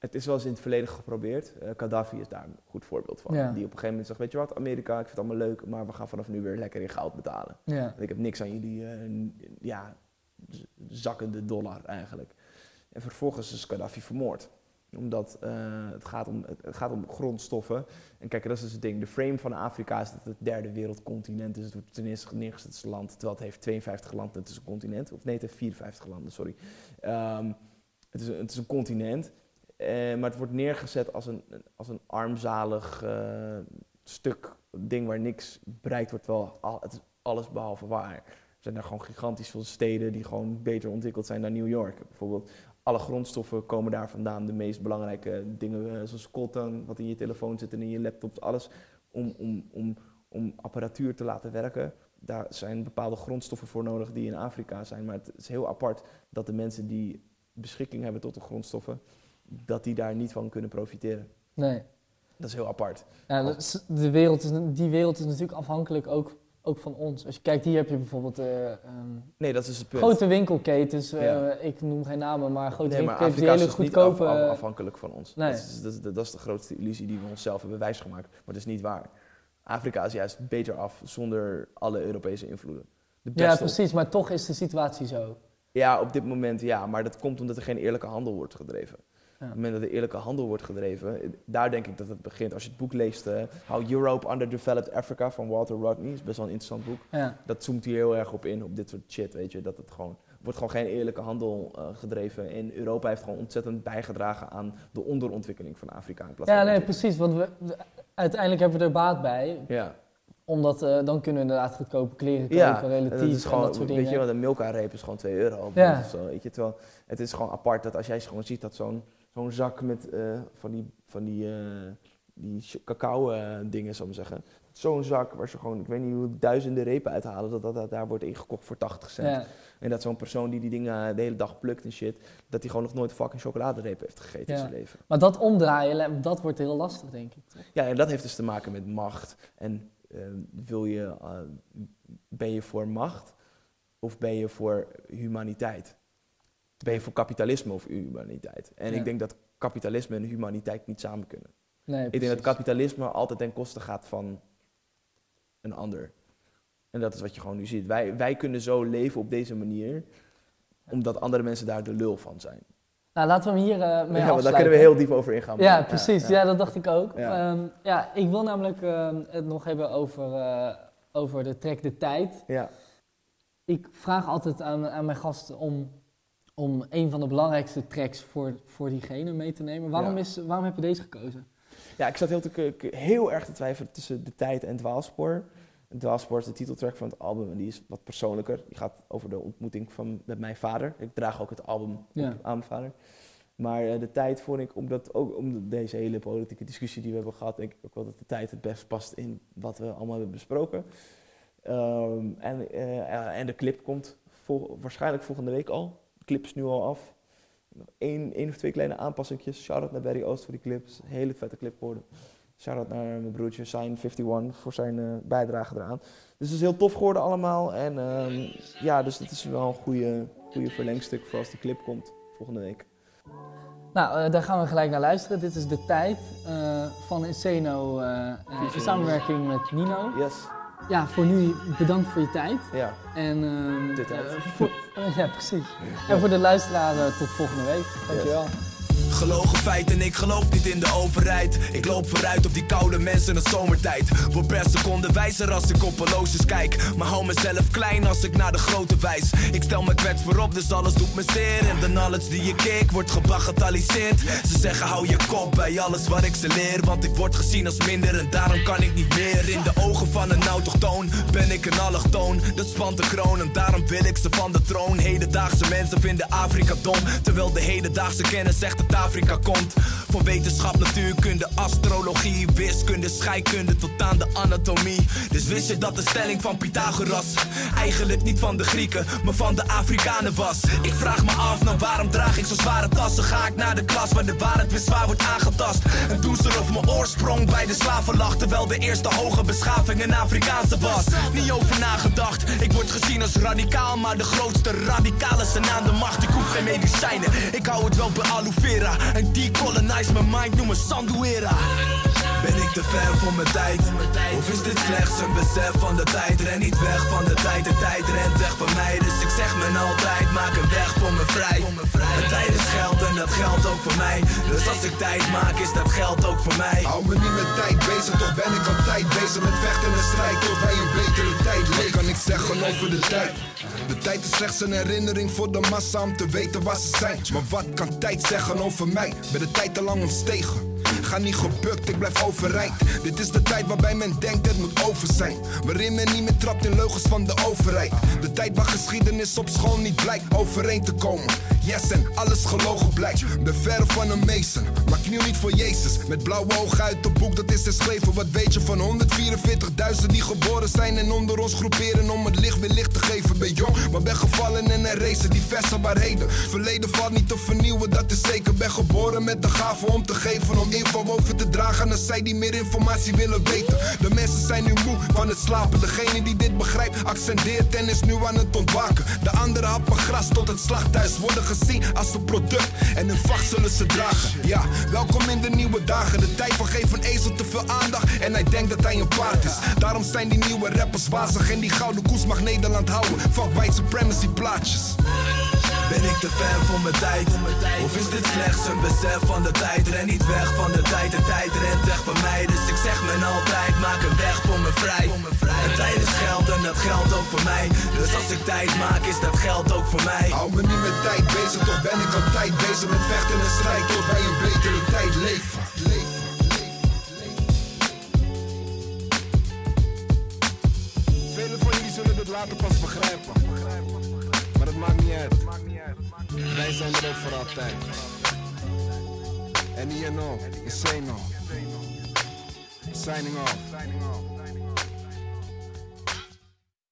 het is wel eens in het verleden geprobeerd. Eh Gaddafi is daar een goed voorbeeld van. Ja. Die op een gegeven moment zegt, weet je wat, Amerika, ik vind het allemaal leuk, maar we gaan vanaf nu weer lekker in goud betalen. Ja. Ik heb niks aan jullie, n- ja, zakkende dollar eigenlijk. En vervolgens is Gaddafi vermoord. Omdat eh, het, gaat om, het gaat om grondstoffen. En kijk, dat is dus het ding. De frame van Afrika is dat het derde wereldcontinent is. Het wordt ten eerste neergezet land, terwijl het heeft 52 landen. Het is een continent. Of nee, het heeft 54 landen, sorry. Ehm, het, is het is een continent. Eh, maar het wordt neergezet als een, als een armzalig eh, stuk ding waar niks bereikt wordt. Wel, het is alles behalve waar. Er zijn daar gewoon gigantisch veel steden die gewoon beter ontwikkeld zijn dan New York. Bijvoorbeeld, alle grondstoffen komen daar vandaan. De meest belangrijke dingen eh, zoals coltan, wat in je telefoon zit en in je laptop. Alles om, om, om, om apparatuur te laten werken. Daar zijn bepaalde grondstoffen voor nodig die in Afrika zijn. Maar het is heel apart dat de mensen die beschikking hebben tot de grondstoffen, dat die daar niet van kunnen profiteren. Nee. Dat is heel apart. Ja, dat is- de wereld is, die wereld is natuurlijk afhankelijk ook, ook van ons. Als je kijkt, hier heb je bijvoorbeeld eh, ehm, Nee, dat is het punt. grote winkelketens. eh, Ja. ik noem geen namen, maar grote nee, maar winkelketens die Afrika is hele dus af- goedkope... af- afhankelijk van ons. Nee. Dat, is, dat, is, dat is de grootste illusie die we onszelf hebben wijsgemaakt. Maar dat is niet waar. Afrika is juist beter af zonder alle Europese invloeden. De ja, precies, maar toch is de situatie zo. Ja, op dit moment ja, maar dat komt omdat er geen eerlijke handel wordt gedreven. Ja. Op het moment dat er eerlijke handel wordt gedreven, daar denk ik dat het begint. Als je het boek leest, eh, How Europe Underdeveloped Africa van Walter Rodney, is best wel een interessant boek. Ja. Dat zoomt hier heel erg op in, op dit soort shit, weet je. Dat het gewoon, wordt gewoon geen eerlijke handel eh, gedreven. En Europa heeft gewoon ontzettend bijgedragen aan de onderontwikkeling van Afrika. In plaats Ja, nee, precies. Want we, uiteindelijk hebben we er baat bij. Ja, Omdat eh, dan kunnen we inderdaad goedkope kleren kopen, ja relatief dat is en gewoon, dat soort dingen. weet je wel, de Milka-reep is gewoon 2 euro. Ja. Of zo, weet je. Terwijl het is gewoon apart dat als jij gewoon ziet dat zo'n zo'n zak met eh, van die, van die, eh, die cacao eh, dingen, zou ik maar zeggen. Zo'n zak waar ze gewoon, ik weet niet hoe duizenden repen uithalen, dat, dat, dat daar wordt ingekocht voor 80 cent. ja. En dat zo'n persoon die die dingen de hele dag plukt en shit, dat hij gewoon nog nooit fucking chocoladereep heeft gegeten in zijn leven. Maar dat omdraaien, dat wordt heel lastig, denk ik. Ja, en dat heeft dus te maken met macht. En eh, wil je, ben je voor macht of ben je voor humaniteit? Ben je voor kapitalisme of humaniteit? En Ja. ik denk dat kapitalisme en humaniteit niet samen kunnen. Nee, Ik denk dat kapitalisme altijd ten koste gaat van een ander. En dat is wat je gewoon nu ziet. Wij, wij kunnen zo leven op deze manier, omdat andere mensen daar de lul van zijn. Nou, laten we hem hier eh mee ja, maar daar afsluiten. kunnen we heel diep over ingaan. Ja, maar- precies. Ja, dat dacht ik ook. Ja. Ja, ja ik wil namelijk ehm, het nog hebben over, eh, over de track De Tijd. ja. Ik vraag altijd aan, aan mijn gasten om, om een van de belangrijkste tracks voor, voor diegene mee te nemen. Waarom, Ja. is, waarom heb je deze gekozen? Ja, ik zat heel, te, heel erg te twijfelen tussen De Tijd en Dwaalspoor. Dwaalspoor is de titeltrack van het album en die is wat persoonlijker. Die gaat over de ontmoeting van, met mijn vader. Ik draag ook het album op aan mijn vader. Maar eh, De Tijd vond ik, omdat ook om deze hele politieke discussie die we hebben gehad, denk ik ook wel dat De Tijd het best past in wat we allemaal hebben besproken. Ehm, en, eh, en de clip komt vol- waarschijnlijk volgende week al. De clip is nu al af. Nog één, één of twee kleine aanpassingjes. Shout-out naar Barry Oost voor die clips. Hele vette clip geworden. Shout-out naar mijn broertje Sign 51 voor zijn eh, bijdrage eraan. Dus het is heel tof geworden allemaal. En ehm, ja, dus dat is wel een goede, goede verlengstuk voor als die clip komt volgende week. Nou, eh, daar gaan we gelijk naar luisteren. Dit is de tijd eh, van Inseno in samenwerking met Nino. Yes, Ja, voor nu bedankt voor je tijd. ja. En, ehm, tijd. eh, voor, ja, precies. En voor de luisteraar eh, tot volgende week. Dankjewel. Gelogen feiten, ik geloof niet in de overheid. Ik loop vooruit op die koude mensen de zomertijd. Word per seconde wijzer als ik op kijk. Maar hou mezelf klein als ik naar de grote wijs. Ik stel me kwetsbaar op, dus alles doet me zeer. En de knowledge die je keek wordt gebagatelliseerd. Ze zeggen hou je kop bij alles wat ik ze leer. Want ik word gezien als minder en daarom kan ik niet meer. In de ogen van een autochtoon ben ik een allochtoon. Dat spant de kroon en daarom wil ik ze van de troon. Hedendaagse mensen vinden Afrika dom. Terwijl de hedendaagse kennis zegt dat Afrika komt. Van wetenschap, natuurkunde, astrologie, wiskunde, scheikunde tot aan de anatomie. Dus wist je dat de stelling van Pythagoras eigenlijk niet van de Grieken, maar van de Afrikanen was? Ik vraag me af, nou waarom draag ik zo zware tassen? Ga ik naar de klas waar de waarheid weer zwaar wordt aangetast? En doen ze of mijn oorsprong bij de slaven lag, terwijl de eerste hoge beschaving een Afrikaanse was. Niet over nagedacht, ik word gezien als radicaal, maar de grootste radicalen zijn aan de macht. Ik hoef geen medicijnen, ik hou het wel bij aloe vera. En decolonize mijn mind, noem me Sanduera. Te ver voor mijn tijd? Of is dit slechts een besef van de tijd? Ren niet weg van de tijd, de tijd rent weg van mij. Dus ik zeg me altijd, maak een weg voor me vrij. De tijd is geld en dat geldt ook voor mij. Dus als ik tijd maak, is dat geld ook voor mij. Hou me niet met tijd bezig, toch ben ik altijd bezig met vechten en strijd tot wij een betere tijd leven. Kan ik zeggen over de tijd? De tijd is slechts een herinnering voor de massa om te weten waar ze zijn. Maar wat kan tijd zeggen over mij? Ben de tijd te lang ontstegen. Ga niet gebukt, ik blijf overeind. Dit is de tijd waarbij men denkt het moet over zijn. Waarin men niet meer trapt in leugens van de overheid. De tijd waar geschiedenis op school niet blijkt overeen te komen. Yes, en alles gelogen blijkt. Ben verre van een mason, maar kniel niet voor Jezus. Met blauwe ogen uit het boek, dat is geschreven. Wat weet je van 144.000 die geboren zijn en onder ons groeperen om het licht weer licht te geven. Ben jong, maar ben gevallen en er racen diverse waarheden. Verleden valt niet te vernieuwen, dat is zeker. Ben geboren met de gave om te geven, om info over te dragen aan zij die meer informatie willen weten. De mensen zijn nu moe van het slapen. Degene die dit begrijpt, accendeert en is nu aan het ontwaken. De anderen happen gras tot het slachthuis, worden gezien als een product. En hun vacht zullen ze dragen. Ja, welkom in de nieuwe dagen. De tijd van geeft een ezel te veel aandacht. En hij denkt dat hij een paard is. Daarom zijn die nieuwe rappers wazig. En die gouden koers mag Nederland houden. Fuck white supremacy plaatjes. Ben ik te ver voor mijn tijd? Of is dit slechts een besef van de tijd? Ren niet weg van de tijd, de tijd rent weg van mij. Dus ik zeg me altijd, maak een weg voor me vrij. En tijd is geld en dat geldt ook voor mij. Dus als ik tijd maak, is dat geld ook voor mij. Hou me niet met tijd bezig, toch ben ik altijd bezig met vechten en strijd tot wij een betere tijd leven. Velen van jullie zullen dit later pas begrijpen. Maar het maakt niet uit. Wij zijn er ook voor altijd. En INO. Signing off.